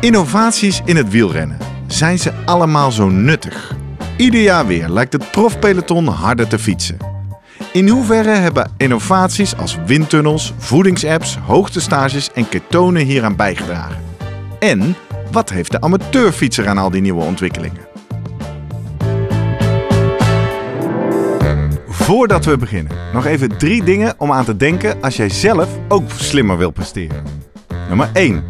innovaties in het wielrennen. Zijn ze allemaal zo nuttig? Ieder jaar weer lijkt het profpeloton harder te fietsen. In hoeverre hebben innovaties als windtunnels, voedingsapps, hoogtestages en ketonen hieraan bijgedragen? En wat heeft de amateurfietser aan al die nieuwe ontwikkelingen? Voordat we beginnen, nog even drie dingen om aan te denken als jij zelf ook slimmer wil presteren. Nummer 1.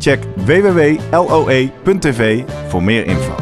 Check www.loe.tv voor meer info.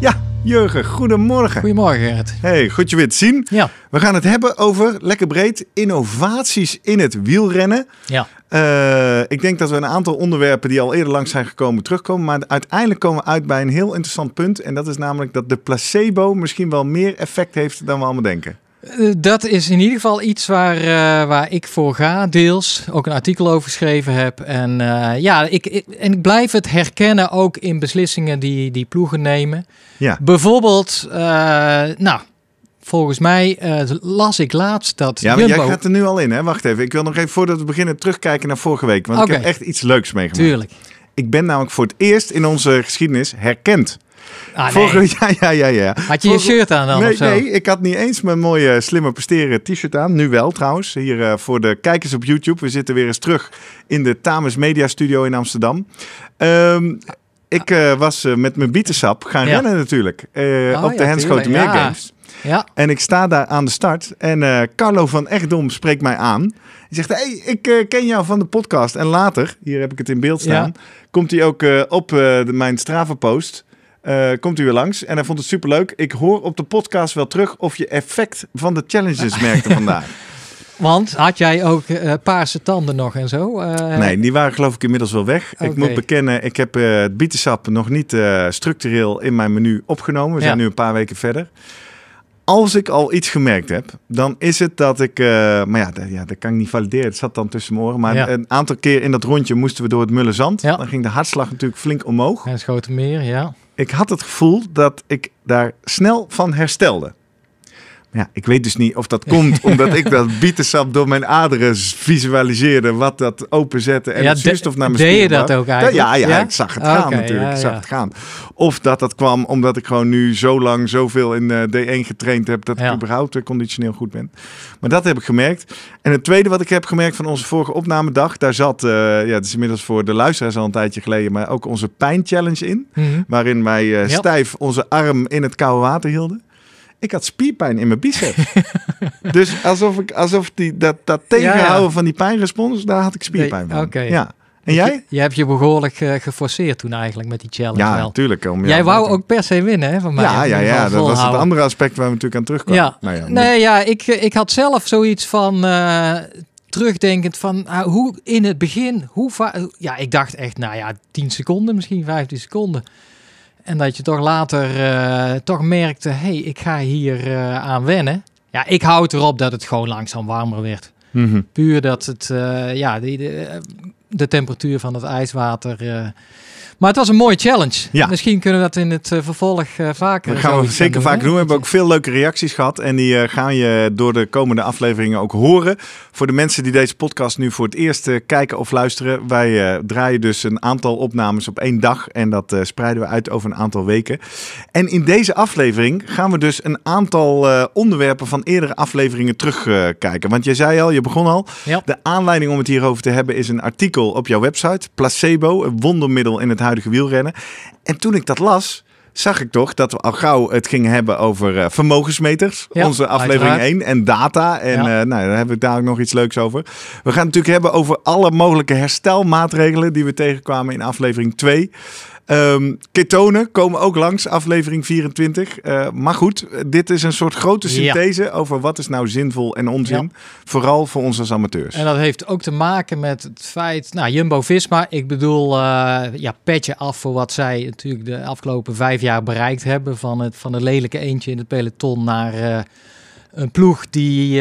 Ja, Jurgen, goedemorgen. Goedemorgen Gerrit. Hey, goed je weer te zien. Ja. We gaan het hebben over, lekker breed, innovaties in het wielrennen. Ja. Uh, ik denk dat we een aantal onderwerpen die al eerder langs zijn gekomen terugkomen. Maar uiteindelijk komen we uit bij een heel interessant punt. En dat is namelijk dat de placebo misschien wel meer effect heeft dan we allemaal denken. Uh, dat is in ieder geval iets waar, uh, waar ik voor ga, deels. Ook een artikel over geschreven heb. En ja, ik, ik, en ik blijf het herkennen ook in beslissingen die, die ploegen nemen. Ja. Bijvoorbeeld, nou, Volgens mij las ik laatst dat. Ja, maar Jumbo... jij gaat er nu al in, hè? Wacht even. Ik wil nog even voordat we beginnen terugkijken naar vorige week. Want okay. ik heb echt iets leuks meegemaakt. Tuurlijk. Ik ben namelijk voor het eerst in onze geschiedenis herkend. Ah, vorige ja, ja, ja, ja. Had je vorige... je shirt aan dan nee, of zo? Nee, ik had niet eens mijn mooie slimmer presteren t-shirt aan. Nu wel trouwens. Hier uh, voor de kijkers op YouTube. We zitten weer eens terug in de Tames Media Studio in Amsterdam. Um, ik uh, was uh, met mijn bietensap gaan ja. rennen natuurlijk. Uh, oh, op de Henschoten Meer Games. Ja. En ik sta daar aan de start en Carlo van Echtdom spreekt mij aan. Hij zegt, hey, ik ken jou van de podcast. En later, hier heb ik het in beeld staan, komt hij ook op mijn Strava-post. Komt hij weer langs en hij vond het superleuk. Ik hoor op de podcast wel terug of je effect van de challenges merkte vandaag. Want had jij ook uh, paarse tanden nog en zo? Uh... Nee, die waren geloof ik inmiddels wel weg. Okay. Ik moet bekennen, ik heb uh, het bietensap nog niet structureel in mijn menu opgenomen. We zijn ja. nu een paar weken verder als ik al iets gemerkt heb, dan is het dat ik. Uh, maar ja dat, ja, dat kan ik niet valideren. Het zat dan tussen mijn oren. Maar ja. een aantal keer in dat rondje moesten we door het Mullenzand. Ja. Dan ging de hartslag natuurlijk flink omhoog. En schoten meer, ja. Ik had het gevoel dat ik daar snel van herstelde. Ja, ik weet dus niet of dat komt omdat ik dat bietensap door mijn aderen visualiseerde, wat dat openzette en ja, het zuurstof naar mijn Deed je dat ook eigenlijk? Ja, ja, ja, ik zag het gaan okay, natuurlijk. Ja, ik zag het gaan. Of dat dat kwam omdat ik gewoon nu zo lang zoveel in uh, D1 getraind heb dat ik überhaupt uh, conditioneel goed ben. Maar dat heb ik gemerkt. En het tweede wat ik heb gemerkt van onze vorige opnamedag, daar zat, uh, ja, het is inmiddels voor de luisteraars al een tijdje geleden, maar ook onze pijnchallenge in, mm -hmm. waarin wij stijf onze arm in het koude water hielden. Ik had spierpijn in mijn bicep. dus alsof ik alsof die, dat, dat tegenhouden ja, ja. van die pijnrespons, daar had ik spierpijn van. Okay. Ja. En jij? Je hebt je behoorlijk uh, geforceerd toen eigenlijk met die challenge. Ja, natuurlijk. Om, jij wou ook per se winnen, hè, van mij. Ja, ja, ja. Dat was het andere aspect waar we natuurlijk aan terugkwamen. Ja. Nou ja, nee, ja, ik, ik had zelf zoiets van... Uh, terugdenkend van uh, hoe in het begin, hoe ja, ik dacht echt, nou ja, 10 seconden, misschien 15 seconden. En dat je toch later uh, toch merkte, hé, hey, ik ga hier uh, aan wennen. Ja, ik houd erop dat het gewoon langzaam warmer werd. Mm -hmm. Puur dat het, uh, ja, de, de, de, temperatuur van het ijswater... Maar het was een mooie challenge. Ja. Misschien kunnen we dat in het uh, vervolg uh, vaker Dat gaan we zeker vaak doen. We hebben ook veel leuke reacties gehad. En die uh, gaan je door de komende afleveringen ook horen. Voor de mensen die deze podcast nu voor het eerst kijken of luisteren. Wij draaien dus een aantal opnames op één dag. En dat spreiden we uit over een aantal weken. En in deze aflevering gaan we dus een aantal onderwerpen van eerdere afleveringen terugkijken. Want je zei al, je begon al. Ja. De aanleiding om het hierover te hebben is een artikel artikel op jouw website. Placebo, een wondermiddel in het huidige wielrennen. En toen ik dat las, zag ik toch dat we al gauw het gingen hebben over uh, vermogensmeters. Ja, onze aflevering uiteraard. 1 en data. En Ja. eh, nou, daar hebben we daar ook nog iets leuks over. We gaan het natuurlijk hebben over alle mogelijke herstelmaatregelen die we tegenkwamen in aflevering 2. Ehm, ketonen komen ook langs, aflevering 24. Eh, maar goed, dit is een soort grote Ja. synthese over wat is nou zinvol en onzin. Vooral voor ons als amateurs. En dat heeft ook te maken met het feit, nou, Jumbo-Visma, ik bedoel, eh, ja, petje af voor wat zij natuurlijk de afgelopen vijf jaar bereikt hebben. Van het, van het lelijke eentje in het peloton naar eh, een ploeg die,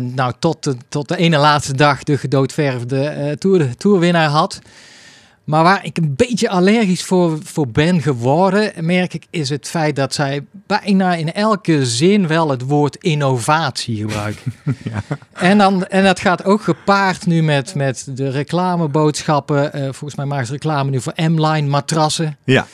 nou, tot de, tot de ene laatste dag de gedoodverfde tour, de tourwinnaar had. Maar waar ik een beetje allergisch voor, voor ben geworden, merk ik, is het feit dat zij bijna in elke zin wel het woord innovatie gebruiken. En, dan, en dat gaat ook gepaard nu met, met de reclameboodschappen. Eh, volgens mij maken ze reclame nu voor M-Line matrassen. Ja,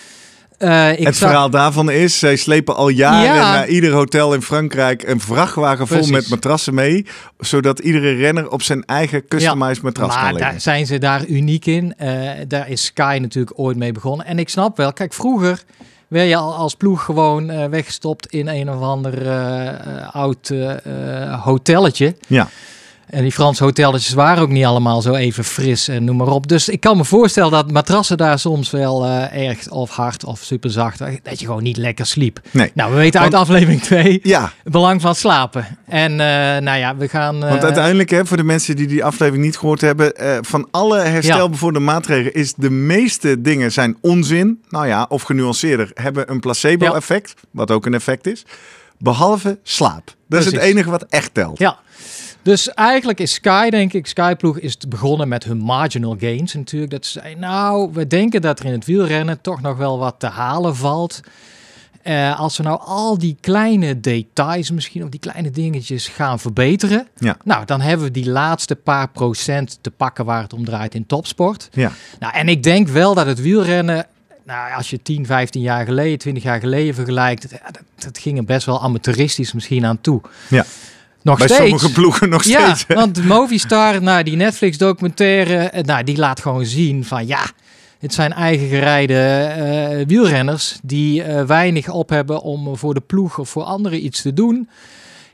Eh, ik het zag- verhaal daarvan is, zij slepen al jaren Ja. naar ieder hotel in Frankrijk een vrachtwagen vol Precies. met matrassen mee. Zodat iedere renner op zijn eigen customized matras kan Maar liggen. daar zijn ze daar uniek in. Eh, daar is Sky natuurlijk ooit mee begonnen. En ik snap wel, kijk, vroeger werd je al als ploeg gewoon eh, weggestopt in een of ander oud hotelletje. Ja. En die Franse hotelletjes waren ook niet allemaal zo even fris en noem maar op. Dus ik kan me voorstellen dat matrassen daar soms wel eh, erg of hard of super zacht, dat je gewoon niet lekker sliep. Nee. Nou, we weten uit aflevering 2 Ja, het belang van slapen. En eh, nou ja, we gaan... want eh, uiteindelijk, hè, voor de mensen die die aflevering niet gehoord hebben, eh, van alle herstelbevorderde maatregelen is de meeste dingen zijn onzin. Nou ja, of genuanceerder, hebben een placebo-effect, wat ook een effect is. Behalve slaap. Dat is het enige wat echt telt. Ja. Dus eigenlijk is Sky, denk ik, Skyploeg is begonnen met hun marginal gains natuurlijk. Dat ze zei, nou, we denken dat er in het wielrennen toch nog wel wat te halen valt. Eh, als we nou al die kleine details misschien, of die kleine dingetjes gaan verbeteren. Ja. Nou, dan hebben we die laatste paar procent te pakken waar het om draait in topsport. Ja. Nou, en ik denk wel dat het wielrennen, nou, als je 10, 15 jaar geleden, 20 jaar geleden vergelijkt, dat, dat ging er best wel amateuristisch misschien aan toe. Ja. Nog Bij steeds. sommige ploegen nog Ja, steeds. hè? want Movistar, nou, die Netflix-documentaire, eh, nou, die laat gewoon zien van ja, het zijn eigen gerijde eh, wielrenners die eh, weinig op hebben om voor de ploeg of voor anderen iets te doen.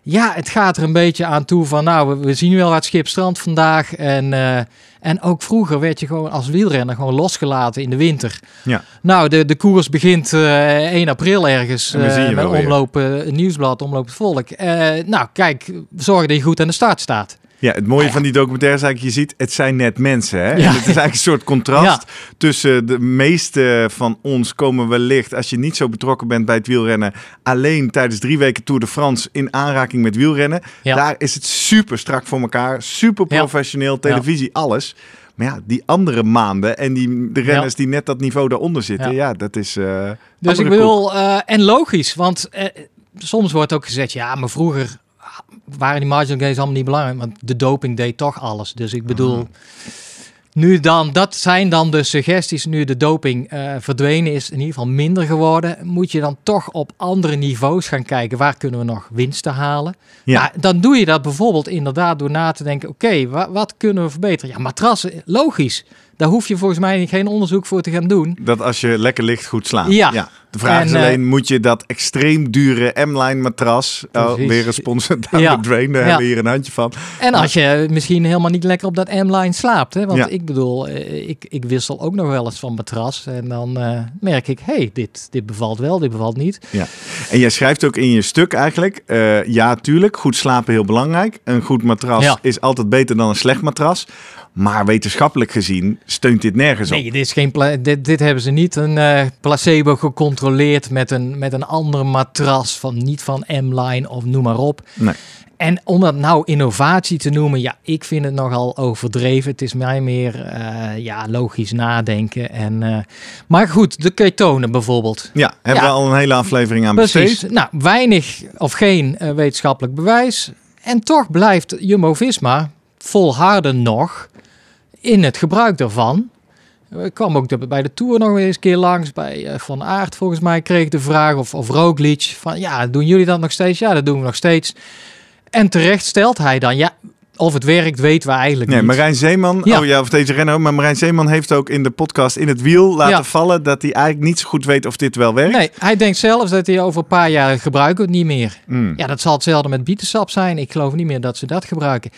Ja, het gaat er een beetje aan toe van, nou, we, zien wel wat schipstrand vandaag. En, eh, en ook vroeger werd je gewoon als wielrenner gewoon losgelaten in de winter. Ja. Nou, de, de koers begint eh 1 april ergens eh, met eh, het nieuwsblad, omloop het volk. Eh, nou, kijk, zorg dat je goed aan de start staat. Ja, het mooie van die documentaire is eigenlijk, je ziet, het zijn net mensen. Hè? Ja. En het is eigenlijk een soort contrast tussen de meeste van ons komen wellicht, als je niet zo betrokken bent bij het wielrennen, alleen tijdens drie weken Tour de France in aanraking met wielrennen. Daar is het super strak voor elkaar, super professioneel, televisie, alles. Maar ja, die andere maanden en die, de renners die net dat niveau daaronder zitten, ja, Ja. dat is... eh, Dus ik bedoel, eh, en logisch, want eh, soms wordt ook gezegd, ja, maar vroeger waren die marginal gains allemaal niet belangrijk, want de doping deed toch alles. Dus ik bedoel, Ah. nu dan, dat zijn dan de suggesties, nu de doping eh, verdwenen is, in ieder geval minder geworden, moet je dan toch op andere niveaus gaan kijken, waar kunnen we nog winsten halen? Ja. Maar dan doe je dat bijvoorbeeld inderdaad door na te denken, oké, wa- wat kunnen we verbeteren? Ja, matrassen, logisch. Daar hoef je volgens mij geen onderzoek voor te gaan doen. Dat als je lekker ligt, goed slaapt. Ja. De vraag is En, eh, alleen, moet je dat extreem dure M-line matras... Oh, Precies. weer een sponsor down Ja. the drain, daar Ja. hebben we hier een handje van. En als je misschien helemaal niet lekker op dat M-line slaapt. Hè? Want Ja. ik bedoel, eh, ik, ik wissel ook nog wel eens van matras. En dan eh, merk ik, hey, dit, dit bevalt wel, dit bevalt niet. Ja. En jij schrijft ook in je stuk eigenlijk, eh, ja tuurlijk, goed slapen heel belangrijk. Een goed matras is altijd beter dan een slecht matras. Maar wetenschappelijk gezien steunt dit nergens op. Nee, dit, is geen dit, dit hebben ze niet een eh, placebo gecontroleerd met een, met een andere matras. Van, niet van M-line of noem maar op. Nee. En om dat nou innovatie te noemen, ja, ik vind het nogal overdreven. Het is mij meer eh, ja, logisch nadenken. En, eh, maar goed, de ketonen bijvoorbeeld. Ja, hebben Ja. we al een hele aflevering aan Precies. besteed. Nou, weinig of geen eh, wetenschappelijk bewijs. En toch blijft Jumbo-Visma volharden nog in het gebruik daarvan. Ik kwam ook de- bij de Tour nog eens een keer langs. Bij eh, Van Aert volgens mij kreeg ik de vraag of, of Roglic. Van ja, doen jullie dat nog steeds? Ja, dat doen we nog steeds. En terecht stelt hij dan, ja, of het werkt, weten we eigenlijk Nee, niet. Marijn Zeeman, Ja. oh ja, of deze renner maar Marijn Zeeman heeft ook in de podcast In het Wiel laten Ja. vallen dat hij eigenlijk niet zo goed weet of dit wel werkt. Nee, hij denkt zelfs dat hij over een paar jaar gebruikt het niet meer. Mm. Ja, dat zal hetzelfde met bietensap zijn. Ik geloof niet meer dat ze dat gebruiken.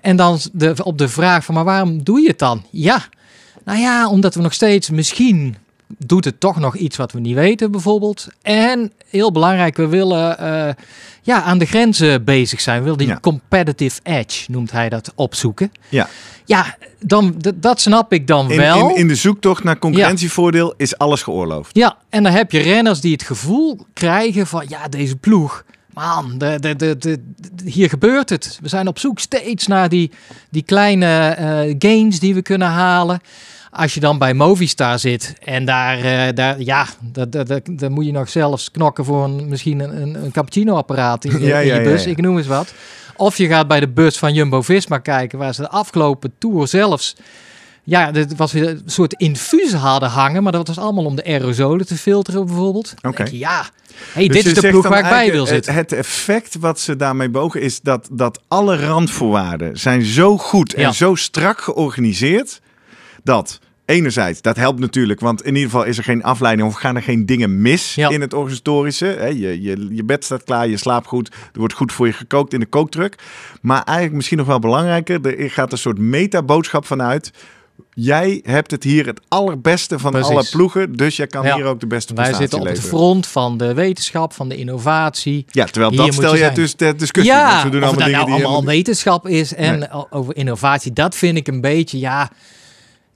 En dan de, op de vraag van, maar waarom doe je het dan? Ja, nou ja, omdat we nog steeds misschien doet het toch nog iets wat we niet weten bijvoorbeeld. En heel belangrijk, we willen eh, ja, aan de grenzen bezig zijn. We willen die Ja. competitive edge, noemt hij dat, opzoeken. Ja. Ja, dan, dat snap ik dan In, wel. in, in de zoektocht naar concurrentievoordeel is alles geoorloofd. Ja, en dan heb je renners die het gevoel krijgen van ja, deze ploeg. Man, de, de, de, de, de- hier gebeurt het. We zijn op zoek steeds naar die, die kleine eh, gains die we kunnen halen. Als je dan bij Movistar zit en daar, eh, daar ja, daar, daar, daar, daar moet je nog zelfs knokken voor een, misschien een, een, cappuccino-apparaat in Ja, in ja, je ja, bus, ja. ik noem eens wat. Of je gaat bij de bus van Jumbo-Visma kijken, waar ze de afgelopen Tour zelfs ja, dit was weer een soort infuus hadden hangen, maar dat was allemaal om de aerosolen te filteren bijvoorbeeld. Oké. ja, hey, Dus dit is de ploeg waar ik bij wil zitten. Het, het effect wat ze daarmee bogen is dat, dat alle randvoorwaarden zijn zo goed en Ja. zo strak georganiseerd dat enerzijds, dat helpt natuurlijk, want in ieder geval is er geen afleiding of gaan er geen dingen mis Ja. in het organisatorische. Je, je, je bed staat klaar, je slaapt goed, er wordt goed voor je gekookt in de kooktruck. Maar eigenlijk misschien nog wel belangrijker, er gaat een soort metaboodschap vanuit. Jij hebt het hier het allerbeste van Precies. alle ploegen, dus jij kan Ja. hier ook de beste Wij prestatie zitten op leveren. het front van de wetenschap, van de innovatie. Ja, terwijl Hier dat stel je zijn. dus ter discussie. ja, we doen allemaal dingen nou die allemaal helemaal- wetenschap is en Nee. over innovatie, dat vind ik een beetje, ja...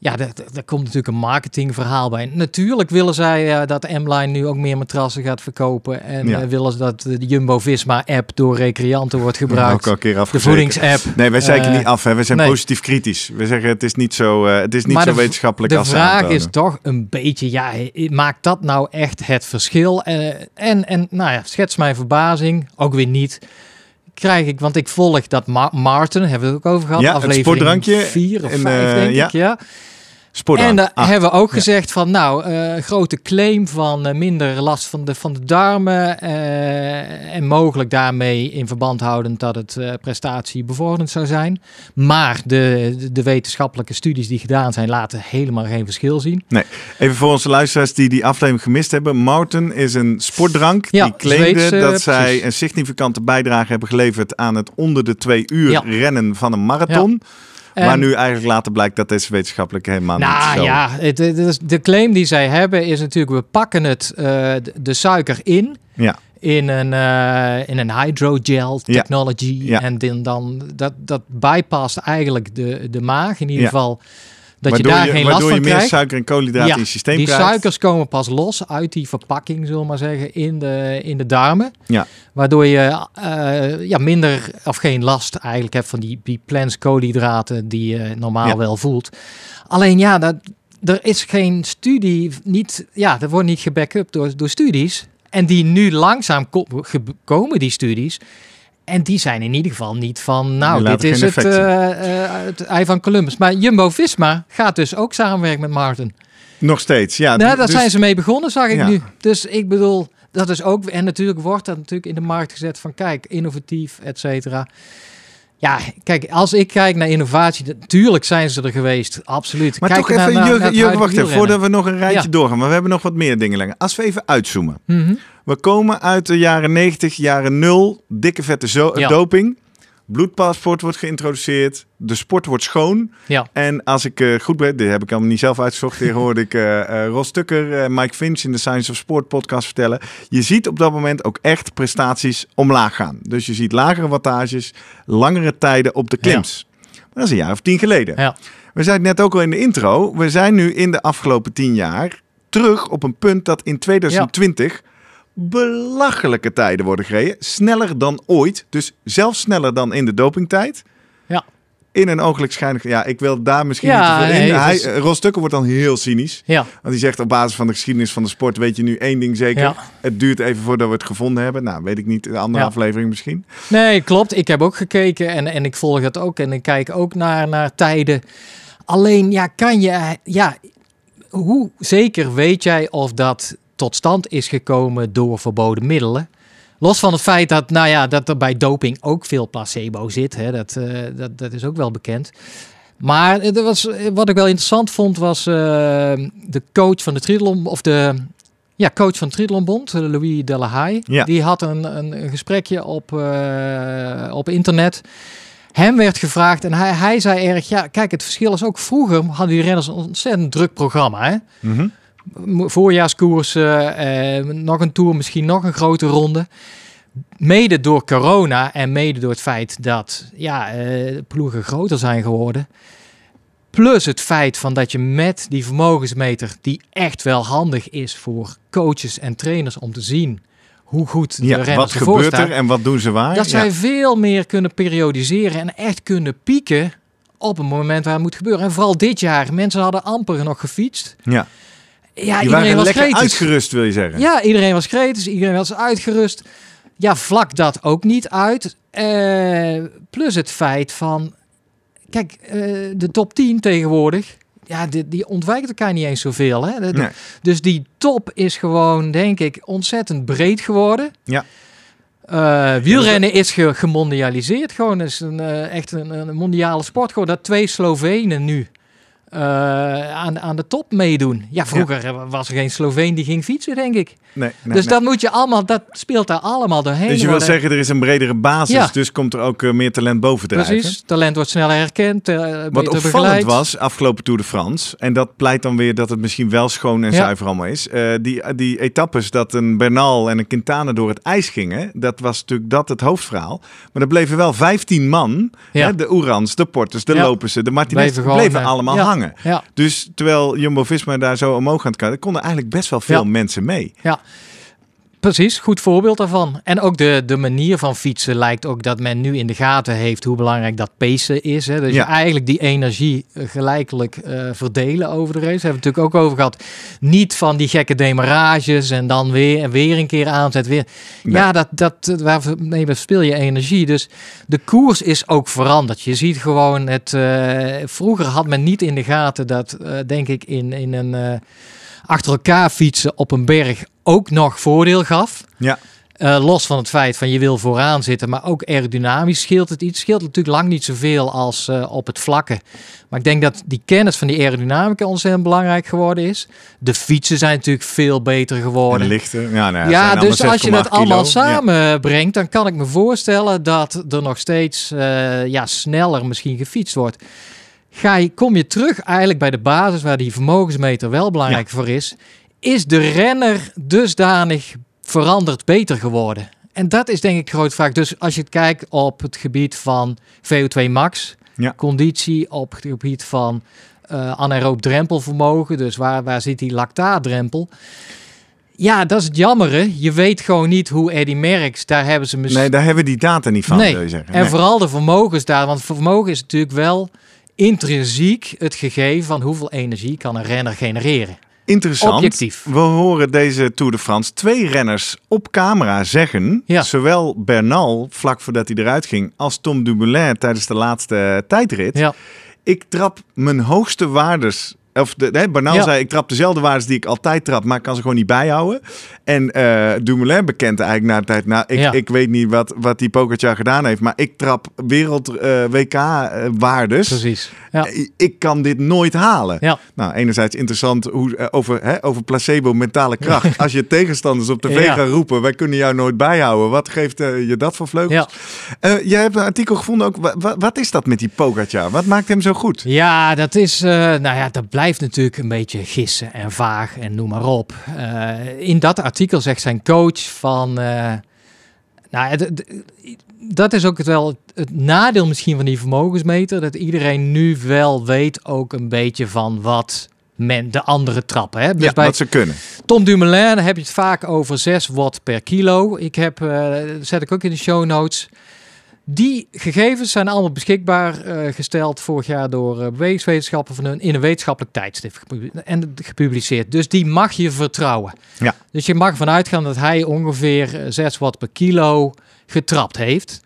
Ja, daar daar komt natuurlijk een marketingverhaal bij. Natuurlijk willen zij eh, dat M-Line nu ook meer matrassen gaat verkopen. En Ja. eh, willen ze dat de Jumbo-Visma-app door recreanten wordt Ook gebruikt. al een keer De voedingsapp. Nee, wij zeiken Eh, niet af. Hè. We zijn nee. positief kritisch. We zeggen het is niet zo, het is niet Maar zo de wetenschappelijk De als ze vraag is toch een beetje, ja, maakt dat nou echt het verschil? En, en, nou ja, schets mijn verbazing, ook weer niet. Krijg ik, want ik volg dat Ma Martin, hebben we het ook over gehad. Ja, aflevering sportdrankje vier of in, vijf, eh, denk ja. ik. Ja. En daar Ah, hebben we ook ja. gezegd van, nou, eh, grote claim van eh, minder last van de, van de darmen. eh, en mogelijk daarmee in verband houdend dat het eh, prestatie bevorderend zou zijn. Maar de, de, wetenschappelijke studies die gedaan zijn, laten helemaal geen verschil zien. Even voor onze luisteraars die die aflevering gemist hebben. Mountain is een sportdrank Ja, die claimde Zweedse, dat zij een significante bijdrage hebben geleverd aan het onder de twee uur Ja. rennen van een marathon. En- Maar nu eigenlijk later blijkt dat deze wetenschappelijk helemaal niet Nou zo ja, het, het is- de claim die zij hebben is natuurlijk, we pakken het, eh, de, suiker in. Ja. In een, eh, in een hydrogel technology. Ja. En dan, dan, dat, dat bypast eigenlijk de, de maag. In ieder geval dat waardoor je daar geen last waardoor van je meer krijgt. suiker en koolhydraten Ja, in je systeem Die krijgt. suikers komen pas los uit die verpakking, zullen we maar zeggen, in de, in de darmen. Ja. Waardoor je eh, ja, minder of geen last eigenlijk hebt van die, die plans koolhydraten die je normaal Ja. wel voelt. Alleen ja, dat, er is geen studie, niet, ja, er wordt niet gebackupt door, door studies. En die nu langzaam komen, die studies. En die zijn in ieder geval niet van, nou, dit is het, eh, eh, het ei van Columbus. Maar Jumbo-Visma gaat dus ook samenwerken met Martin. Nog steeds, ja. Nou, daar dus- zijn ze mee begonnen, zag ik Ja. nu. Dus ik bedoel, dat is ook... En natuurlijk wordt dat natuurlijk in de markt gezet van... Kijk, innovatief, et cetera. Ja, kijk, als ik kijk naar innovatie... Natuurlijk zijn ze er geweest, absoluut. Maar kijk toch even, naar- Jurgen, wacht even, voordat we nog een rijtje Ja. doorgaan. Maar we hebben nog wat meer dingen langer. Als we even uitzoomen. Mhm. We komen uit de jaren 90, jaren 0. Dikke vette zo Ja. doping. Bloedpaspoort wordt geïntroduceerd. De sport wordt schoon. Ja, En als ik eh, goed ben, dit heb ik allemaal niet zelf uitgezocht. Hier hoorde ik eh Ros Tukker, eh, Mike Finch in de Science of Sport podcast vertellen. Je ziet op dat moment ook echt prestaties omlaag gaan. Dus je ziet lagere wattages, langere tijden op de klims. Dat is een jaar of tien geleden. ja. We zeiden net ook al in de intro. We zijn nu in de afgelopen tien jaar terug op een punt dat in 2020 belachelijke tijden worden gereden. Sneller dan ooit. Dus zelfs sneller dan in de dopingtijd. Ja. In een ooglijk schijnig... Ja, ik wil daar misschien Ja, niet te veel in. Hij, dus- Ros wordt dan heel cynisch. ja. Want hij zegt op basis van de geschiedenis van de sport... weet je nu één ding zeker. Ja. Het duurt even voordat we het gevonden hebben. Nou, weet ik niet. De andere Ja. aflevering misschien. Nee, klopt. Ik heb ook gekeken en, en ik volg het ook. En ik kijk ook naar, naar tijden. Alleen, ja, kan je... Ja, hoe zeker weet jij of dat tot stand is gekomen door verboden middelen? Los van het feit dat, nou ja, dat er bij doping ook veel placebo zit. Hè, dat, eh, dat, dat is ook wel bekend. Maar er was, wat ik wel interessant vond, was eh, de coach van de triathlon, of de ja, coach van de triathlonbond, Louis Delahaye. Ja. Die had een, een, een gesprekje op, eh, op internet. Hem werd gevraagd en hij, hij zei erg, ja, kijk, het verschil is ook vroeger hadden die renners een ontzettend druk programma. Hè? Mhm. Voorjaarskoersen, eh, nog een tour, misschien nog een grote ronde. Mede door corona en mede door het feit dat ja, eh, ploegen groter zijn geworden. Plus het feit van dat je met die vermogensmeter, die echt wel handig is voor coaches en trainers om te zien hoe goed de Ja, renners wat gebeurt staan, er en wat doen ze waar? dat Ja. zij veel meer kunnen periodiseren en echt kunnen pieken op een moment waar het moet gebeuren. En vooral dit jaar, mensen hadden amper nog gefietst. Ja. Ja, Die iedereen was lekker uitgerust, wil je zeggen? Ja, iedereen was kritisch, iedereen was uitgerust. Ja, vlak dat ook niet uit. Eh, plus het feit van, kijk, eh, de top 10 tegenwoordig, ja, die, die ontwijkt elkaar niet eens zoveel. Hè? De- de- Nee. Dus die top is gewoon, denk ik, ontzettend breed geworden. Ja. Eh, wielrennen is ge gemondialiseerd gewoon. is een, echt een, een mondiale sport. Gewoon dat twee Slovenen nu aan, aan de top meedoen. Ja, vroeger was er geen Sloveen die ging fietsen, denk ik. Nee, nee, dus nee. dat moet je allemaal, dat speelt daar allemaal doorheen. Dus je wil zeggen, er is een bredere basis, Ja. dus komt er ook eh, meer talent bovendrijven. Precies, talent wordt sneller herkend, eh, Wat beter opvallend begeleid. was, afgelopen Tour de France, en dat pleit dan weer dat het misschien wel schoon en Ja. zuiver allemaal is. eh, die, die etappes dat een Bernal en een Quintana door het ijs gingen, dat was natuurlijk dat het hoofdverhaal. Maar er bleven wel 15 man, Ja. hè, de Oerans, de Porters, de Ja. Lopersen, de Martinez, Bleven bleven, gewoon, allemaal ja. hangen. Ja, Dus terwijl Jumbo-Visma daar zo omhoog aan het kijken, konden eigenlijk best wel veel Ja. mensen mee. Precies, goed voorbeeld daarvan. En ook de, de manier van fietsen lijkt ook dat men nu in de gaten heeft hoe belangrijk dat pacen is. Hè? Dus Ja. je eigenlijk die energie eh, gelijkelijk eh, verdelen over de race. Daar hebben we het natuurlijk ook over gehad. Niet van die gekke demarages en dan weer en weer een keer aanzet. Weer. Nee. Ja, dat, dat, waarmee verspil je energie. Dus de koers is ook veranderd. Je ziet gewoon het. eh, vroeger had men niet in de gaten dat, denk ik, in, in een achter elkaar fietsen op een berg ook nog voordeel gaf. Ja. Eh, los van het feit van je wil vooraan zitten, maar ook aerodynamisch scheelt het iets. Scheelt natuurlijk lang niet zoveel als eh, op het vlakke. Maar ik denk dat die kennis van die aerodynamica ontzettend belangrijk geworden is. De fietsen zijn natuurlijk veel beter En geworden. lichter. Ja, nou ja, dus als je 6,8 dat allemaal. Ja. samenbrengt, dan kan ik me voorstellen dat er nog steeds eh, ja, sneller misschien gefietst wordt. Ga je, kom je terug eigenlijk bij de basis waar die vermogensmeter wel belangrijk voor is. Is de renner dusdanig veranderd beter geworden? En dat is denk ik groot vraag. Dus als je het kijkt op het gebied van VO2 max, Ja. conditie, op het gebied van anaeroop drempelvermogen, dus waar, waar zit die lactaatdrempel? Ja, dat is het jammere. Je weet gewoon niet hoe Eddie Merckx, daar hebben ze misschien... Nee, daar hebben we die data niet van, Nee. wil je zeggen. En Nee. vooral de vermogens daar, want vermogen is natuurlijk wel intrinsiek het gegeven van hoeveel energie kan een renner genereren. Interessant. Objectief. We horen deze Tour de France twee renners op camera zeggen. Ja. Zowel Bernal, vlak voordat hij eruit ging, als Tom Dumoulin tijdens de laatste tijdrit. Ja, Ik trap mijn hoogste waardes. Of de, nee, Bernal Ja. zei, ik trap dezelfde waardes die ik altijd trap, maar ik kan ze gewoon niet bijhouden. En eh Dumoulin bekent eigenlijk na de tijd, nou, ik, Ja. ik weet niet wat, wat die Pogacar gedaan heeft, maar ik trap wereld eh, WK-waardes. precies. Ja. Ik kan dit nooit halen. Ja. Nou, enerzijds interessant hoe, eh, over, hè, over placebo, mentale kracht. Als je tegenstanders op tv Ja. gaan roepen, wij kunnen jou nooit bijhouden. Wat geeft eh, je dat voor vleugels? Ja. Eh, jij hebt een artikel gevonden ook. Wa- wa- wat is dat met die Pogacar? Wat maakt hem zo goed? Ja, dat is, eh, nou ja, dat blijft natuurlijk een beetje gissen en vaag en noem maar op. Eh, in dat artikel zegt zijn coach van, eh, nou, dat is ook het wel het nadeel misschien van die vermogensmeter, dat iedereen nu wel weet ook een beetje van wat men de andere trappen. Hè? Dus ja, bij wat ze kunnen. Tom Dumoulin heb je het vaak over 6 watt per kilo. Ik heb, eh, dat zet ik ook in de show notes. Die gegevens zijn allemaal beschikbaar eh, gesteld vorig jaar door uh, bewegingswetenschappen van een, in een wetenschappelijk tijdschrift en gepubliceerd. Dus die mag je vertrouwen. Ja. Dus je mag ervan uitgaan dat hij ongeveer eh, 6 watt per kilo getrapt heeft.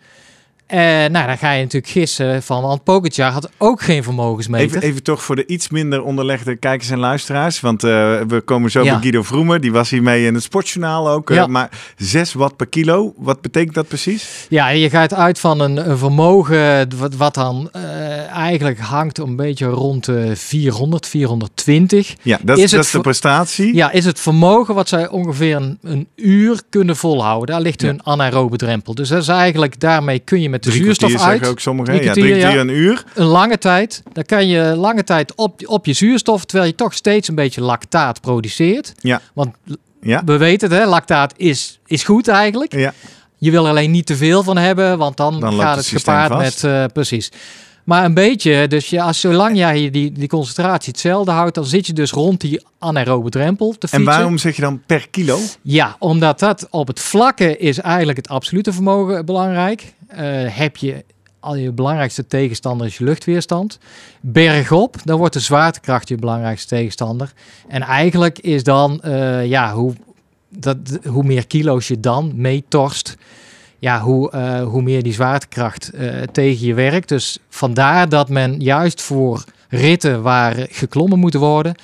En nou, dan ga je natuurlijk gissen van, want Pogacar had ook geen vermogensmeter. Even, even toch voor de iets minder onderlegde kijkers en luisteraars. Want uh, we komen zo Ja. bij Guido Vroemer. Die was hiermee in het sportjournaal ook. eh, maar 6 watt per kilo, wat betekent dat precies? Ja, je gaat uit van een, een vermogen wat, wat dan eh, eigenlijk hangt een beetje rond de 400, 420. Ja, dat, Is het dat is de prestatie. Ja, is het vermogen wat zij ongeveer een, een uur kunnen volhouden. Daar ligt Ja. hun anaerobe drempel. Dus dat is eigenlijk, daarmee kun je met de Drie zuurstof uit. zeggen ook sommigen. Drie Ja, kwartier, drie kwartier ja. een uur. Een lange tijd. Dan kan je lange tijd op, op je zuurstof, terwijl je toch steeds een beetje lactaat produceert. Ja. Want Ja. we weten het, hè, lactaat is, is goed eigenlijk. Ja. Je wil er alleen niet te veel van hebben, want dan, gaat het gepaard vast. met... eh, precies. Maar een beetje, dus ja, als, zolang jij die, die concentratie hetzelfde houdt, dan zit je dus rond die anaerobe drempel te fietsen. En waarom zeg je dan per kilo? Ja, omdat dat op het vlakke is eigenlijk het absolute vermogen belangrijk. Eh, heb je al je belangrijkste tegenstander is je luchtweerstand. Bergop, dan wordt de zwaartekracht je belangrijkste tegenstander. En eigenlijk is dan, eh, ja, hoe, dat, hoe meer kilo's je dan meetorst, ja, hoe, eh, hoe meer die zwaartekracht eh, tegen je werkt. Dus vandaar dat men juist voor ritten waar geklommen moeten worden,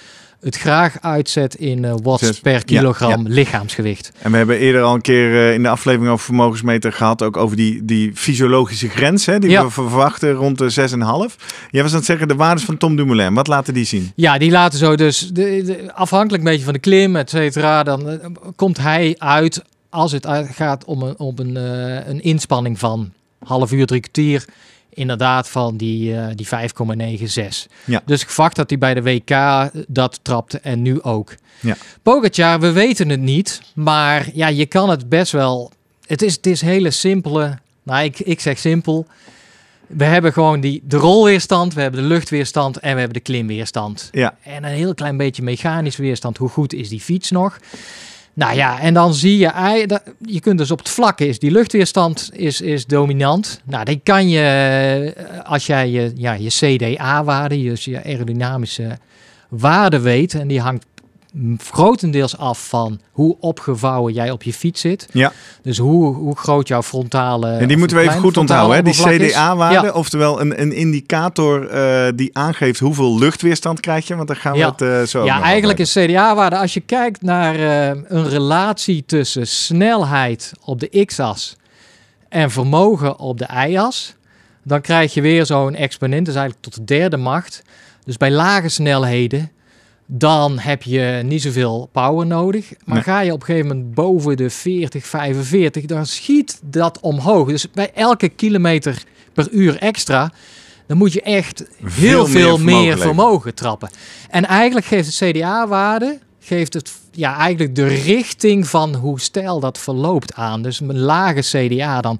het graag uitzet in eh watts Zes- per ja, kilogram lichaamsgewicht. En we hebben eerder al een keer in de aflevering over vermogensmeter gehad, ook over die, die fysiologische grens, hè, die Ja. we verwachten rond de 6,5. Jij was aan het zeggen, de waardes van Tom Dumoulin, wat laten die zien? Ja, die laten zo dus, de, de- afhankelijk een beetje van de klim, et cetera, dan komt hij uit, als het gaat om een, om een, eh, een inspanning van half uur, drie kwartier, inderdaad van die, eh, die 5,96. Ja. Dus gevacht dat hij bij de WK dat trapte en nu ook. Ja. Pogacar, we weten het niet, maar ja, je kan het best wel... Het is, het is hele simpele, nou ik, ik zeg simpel, we hebben gewoon die, de rolweerstand, we hebben de luchtweerstand en we hebben de klimweerstand. Ja. En een heel klein beetje mechanisch weerstand. Hoe goed is die fiets nog? Nou ja, en dan zie je, je kunt dus op het vlakke is die luchtweerstand is, is dominant. Nou, die kan je, eh, als jij je, ja, je CDA-waarde, dus je aerodynamische waarde weet, en die hangt grotendeels af van hoe opgevouwen jij op je fiets zit. Ja. Dus hoe, hoe groot jouw frontale... En die moeten we even goed onthouden, hè? die. CDA-waarde, Ja. oftewel een, een indicator eh, die aangeeft hoeveel luchtweerstand krijg je, want daar gaan we Ja. het eh, zo Ja, eigenlijk is CDA-waarde, als je kijkt naar eh, een relatie tussen snelheid op de x-as en vermogen op de y-as, dan krijg je weer zo'n exponent, dus eigenlijk tot de derde macht. Dus bij lage snelheden, dan heb je niet zoveel power nodig. Maar Nee. ga je op een gegeven moment boven de 40, 45, dan schiet dat omhoog. Dus bij elke kilometer per uur extra, dan moet je echt heel Veel meer veel vermogen meer vermogen trappen. En eigenlijk geeft het CDA-waarde, geeft het ja, eigenlijk de richting van hoe stijl dat verloopt aan. Dus een lage CDA dan,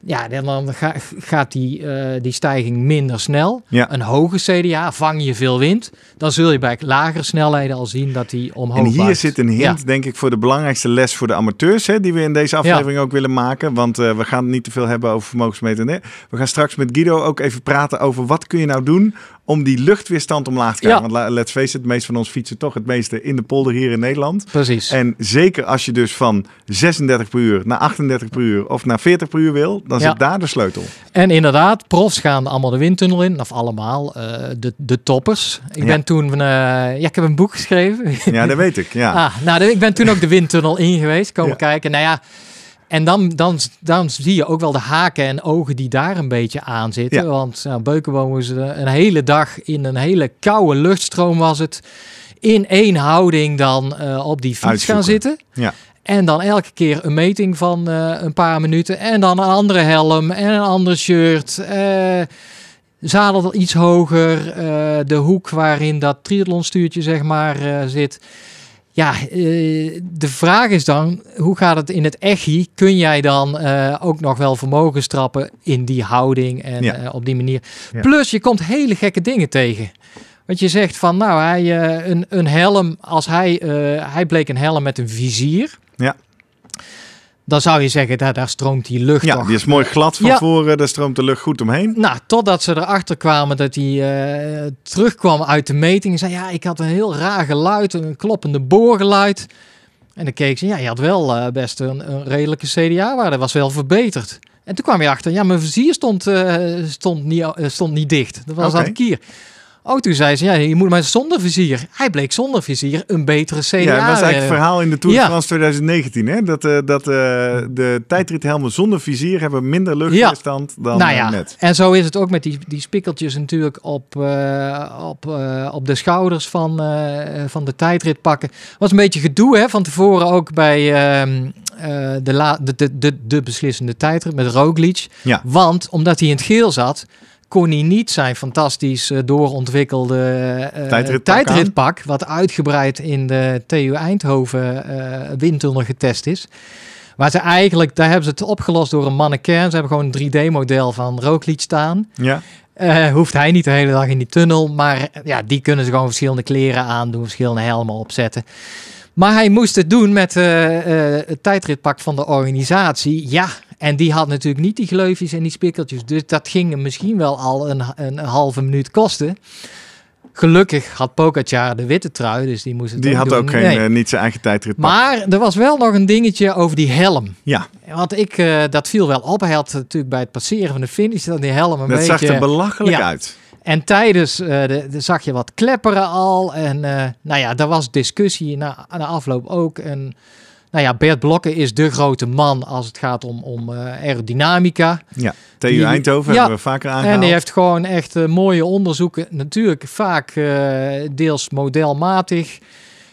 ja, dan, dan ga- gaat die, eh, die stijging minder snel. Ja. Een hoge CDA, vang je veel wind, dan zul je bij lagere snelheden al zien dat die omhoog En hier zit een hint, Ja. denk ik, voor de belangrijkste les voor de amateurs, hè, die we in deze aflevering ook willen maken. Want eh, we gaan het niet te veel hebben over vermogensmeter. Nee. We gaan straks met Guido ook even praten over wat kun je nou doen om die luchtweerstand omlaag te krijgen. Ja. Want let's face it, de meeste van ons fietsen toch het meeste in de polder hier in Nederland. Precies. En zeker als je dus van 36 per uur naar 38 per uur of naar 40 per uur wil, dan Ja. zit daar de sleutel. En inderdaad, profs gaan allemaal de windtunnel in. Of allemaal, eh, de, de toppers. Ik Ja. ben toen, eh, ja, ik heb een boek geschreven. Ja, dat weet ik. Ja. Ah, nou, ik ben toen ook de windtunnel in geweest, komen kijken. Nou ja, en dan, dan, dan zie je ook wel de haken en ogen die daar een beetje aan zitten. Ja. Want nou, Beukenboom was eh, een hele dag in een hele koude luchtstroom was het. In één houding dan eh, op die fiets Uitzoeken. gaan zitten. Ja. En dan elke keer een meting van eh, een paar minuten. En dan een andere helm en een ander shirt. zadel iets hoger. de hoek waarin dat triathlonstuurtje zeg maar zit. Ja, eh, de vraag is dan, hoe gaat het in het echi? Kun jij dan eh, ook nog wel vermogen strappen in die houding en Ja. eh, op die manier? Ja. Plus, je komt hele gekke dingen tegen. Want je zegt van, nou, hij, een, een helm, als hij, hij bleek een helm met een vizier. Ja. Dan zou je zeggen, daar, daar stroomt die lucht Ja, toch die is mooi glad van Ja. voren, daar stroomt de lucht goed omheen. nou, totdat ze erachter kwamen dat hij eh, terugkwam uit de meting. En zei, ja, ik had een heel raar geluid, een kloppende boorgeluid. En dan keek ze, ja, je had wel eh, best een, een redelijke CDA-waarde, was wel verbeterd. En toen kwam je achter, ja, mijn vizier stond, eh, stond, niet, stond niet dicht. Dat was Oké. aan het kier. Oh, toen zei ze, ja, je moet maar zonder vizier. Hij bleek zonder vizier een betere CDA. Ja, dat was eigenlijk eh, het verhaal in de Tour de. France 2019. Hè? Dat, eh, dat eh, de tijdrithelmen zonder vizier hebben minder luchtweerstand dan nou eh, ja, met. en zo is het ook met die, die spikkeltjes natuurlijk op, eh, op, eh, op de schouders van, eh, van de tijdritpakken. Was een beetje gedoe hè, van tevoren ook bij ehm, eh, de, la, de, de, de, de beslissende tijdrit met Roglic. Ja. Want omdat hij in het geel zat, kon hij niet zijn fantastisch eh, doorontwikkelde eh, Tijdritpak tijdritpak, wat uitgebreid in de TU Eindhoven eh windtunnel getest is. Maar ze eigenlijk, daar hebben ze het opgelost door een mannequin. Ze hebben gewoon een 3D-model van Roglic staan. Ja, hoeft hij niet de hele dag in die tunnel. Maar ja, die kunnen ze gewoon verschillende kleren aandoen, verschillende helmen opzetten. Maar hij moest het doen met eh, eh, het tijdritpak van de organisatie. Ja, en die had natuurlijk niet die gleufjes en die spikkeltjes. Dus dat ging hem misschien wel al een, een, halve minuut kosten. Gelukkig had Pogacar de witte trui, dus die moest het die had doen. ook geen, Nee. eh, niet zijn eigen tijdrit. Maar er was wel nog een dingetje over die helm. ja, Want ik, eh, dat viel wel op. Hij had natuurlijk bij het passeren van de finish dan die helm een dat beetje... zag er belachelijk ja. uit. En tijdens, eh de, de zag je wat klepperen al. En nou ja, daar was discussie na, na afloop ook. En nou ja, Bert Blokken is de grote man als het gaat om, om eh, aerodynamica. Ja, TU Die- Eindhoven ja. hebben we vaker aangehaald. En die heeft gewoon echt eh, mooie onderzoeken. Natuurlijk vaak eh, deels modelmatig.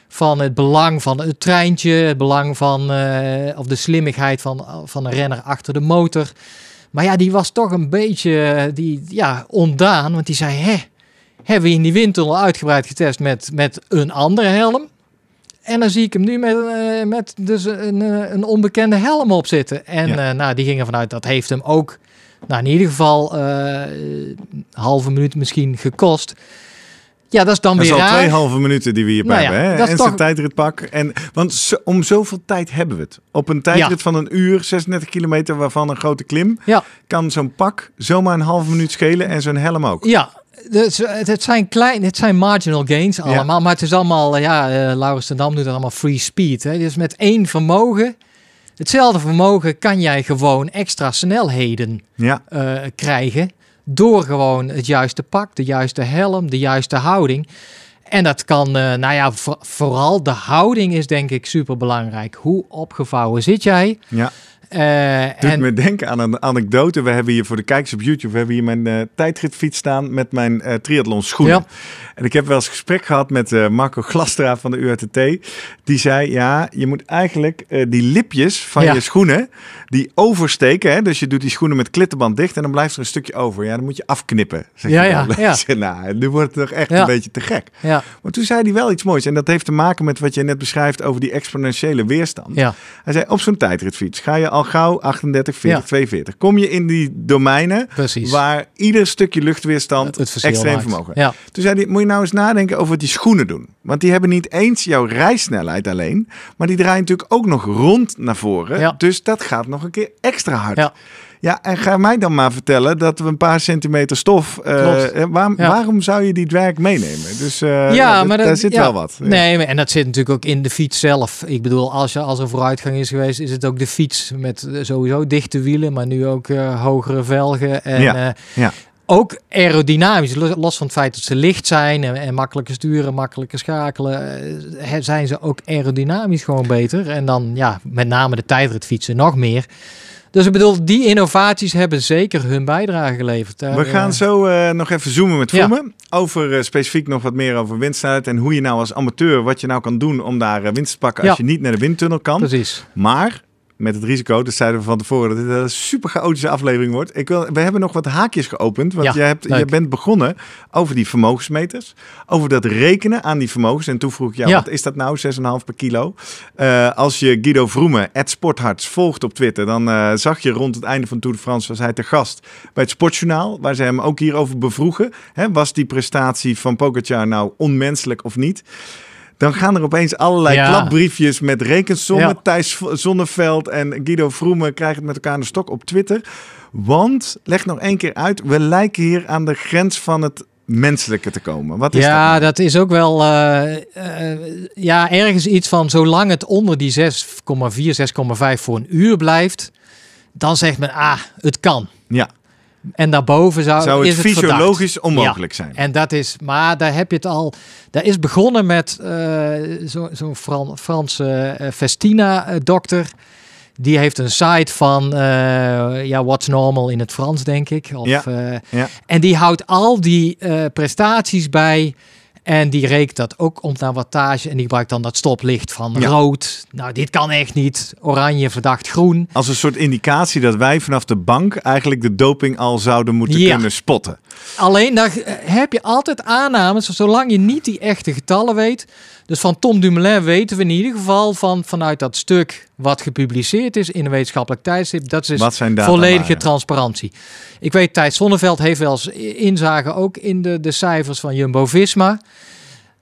Van het belang van het treintje. Het belang van, of de slimmigheid van, van een renner achter de motor. Maar ja, die was toch een beetje die, ja, ondaan. Want die zei, hè, hebben we in die windtunnel uitgebreid getest met, met een andere helm. En dan zie ik hem nu met, eh, met dus een, eh, een onbekende helm op zitten. En Ja. eh, nou, die gingen vanuit, dat heeft hem ook, nou in ieder geval, een halve minuut misschien gekost. Ja, dat is dan Dat is weer al raar. twee halve minuten die we hierbij Nou ja, hebben. Hè? dat en toch- zijn tijdritpak. En, want zo- om zoveel tijd hebben we het. Op een tijdrit van een uur, 36 kilometer, waarvan een grote klim, Ja, kan zo'n pak zomaar een halve minuut schelen en zo'n helm ook. ja. Dus, eh, het zijn klein, het zijn marginal gains allemaal, maar het is allemaal, eh, ja, eh Laurens ten Dam doet het allemaal free speed. Hè? Dus met één vermogen, hetzelfde vermogen, kan jij gewoon extra snelheden Ja, krijgen. Door gewoon het juiste pak, de juiste helm, de juiste houding. En dat kan, nou ja, voor- vooral de houding is denk ik super belangrijk. Hoe opgevouwen zit jij? ja. Eh, Doet en, me denken aan een anekdote. We hebben hier voor de kijkers op YouTube, we hebben hier mijn eh, tijdritfiets staan met mijn eh triathlon schoenen. Ja. En ik heb wel eens gesprek gehad met Marco Glastra van de URTT. Die zei, ja, je moet eigenlijk die lipjes van Ja. je schoenen, die oversteken. Hè? Dus je doet die schoenen met klittenband dicht en dan blijft er een stukje over. Ja, dan moet je afknippen. Zeg Ja, ja, nou, nu wordt het toch echt een beetje te gek. ja, Maar toen zei hij wel iets moois. En dat heeft te maken met wat je net beschrijft over die exponentiële weerstand. ja, Hij zei, op zo'n tijdritfiets ga je al gauw 38, 40, Ja. 42. Kom je in die domeinen precies. waar ieder stukje luchtweerstand het extreem maakt. vermogen. Ja, Toen zei hij, moet je nou eens nadenken over wat die schoenen doen. Want die hebben niet eens jouw rijsnelheid alleen, maar die draaien natuurlijk ook nog rond naar voren. Ja. Dus dat gaat nog een keer extra hard. Ja. En ga mij dan maar vertellen dat we een paar centimeter stof. eh, Klopt. waar- Ja. Waarom zou je die dwerg meenemen? Dus eh, ja, ja, dat- maar dat, daar zit ja. wel wat. Ja. Nee, maar- en dat zit natuurlijk ook in de fiets zelf. Ik bedoel, als, je, als er vooruitgang is geweest, is het ook de fiets met eh, sowieso dichte wielen, maar nu ook hogere velgen. En, Ja. Ook aerodynamisch, los van het feit dat ze licht zijn en, en makkelijker sturen, makkelijker schakelen, zijn ze ook aerodynamisch gewoon beter. En dan ja, met name de tijdritfietsen nog meer. Dus ik bedoel, die innovaties hebben zeker hun bijdrage geleverd. We gaan eh, zo eh, nog even zoomen met Ja. Vroemen. Over eh, specifiek nog wat meer over windsnelheid. En hoe je nou als amateur, wat je nou kan doen om daar winst te pakken als Ja. je niet naar de windtunnel kan. Precies. Maar met het risico, dat zeiden we van tevoren, dat dit een super chaotische aflevering wordt. Ik wil, we hebben nog wat haakjes geopend. Want Ja, je, hebt, bent begonnen over die vermogensmeters. Over dat rekenen aan die vermogens. En toen vroeg ik jou, Ja. wat is dat nou? 6,5 per kilo. Eh, als je Guido Vroemen, at Sportharts, volgt op Twitter... dan eh, zag je rond het einde van Tour de France... was hij te gast bij het Sportjournaal... waar ze hem ook hierover bevroegen. Hè, was die prestatie van Pogacar nou onmenselijk of niet? Dan gaan er opeens allerlei Ja. klapbriefjes met rekensommen. Ja. Thijs Zonneveld en Guido Vroemen krijgen het met elkaar aan de stok op Twitter. Want, leg nog één keer uit, we lijken hier aan de grens van het menselijke te komen. Wat is ja, dat? nou? dat is ook wel eh, eh, ja, ergens iets van zolang het onder die 6,4, 6,5 voor een uur blijft, dan zegt men, ah, het kan. Ja. En daarboven zou, Zou het is het fysiologisch onmogelijk zijn? En dat is, maar daar heb je het al. Daar is begonnen met eh, zo- zo'n Fran, Franse eh, Festina-dokter. Die heeft een site van, eh, ja, what's normal in het Frans, denk ik. Of, Ja, eh, ja. En die houdt al die eh, prestaties bij. En die rekent dat ook om naar wattage. En die gebruikt dan dat stoplicht van Ja. rood. Nou, dit kan echt niet. Oranje, verdacht groen. Als een soort indicatie dat wij vanaf de bank eigenlijk de doping al zouden moeten Ja. kunnen spotten. Alleen daar heb je altijd aannames, zolang je niet die echte getallen weet. Dus van Tom Dumoulin weten we in ieder geval van, vanuit dat stuk wat gepubliceerd is in een wetenschappelijk tijdstip. Dat is volledige waren? transparantie. Ik weet, Thijs Zonneveld heeft wel eens inzage ook in de, de cijfers van Jumbo-Visma.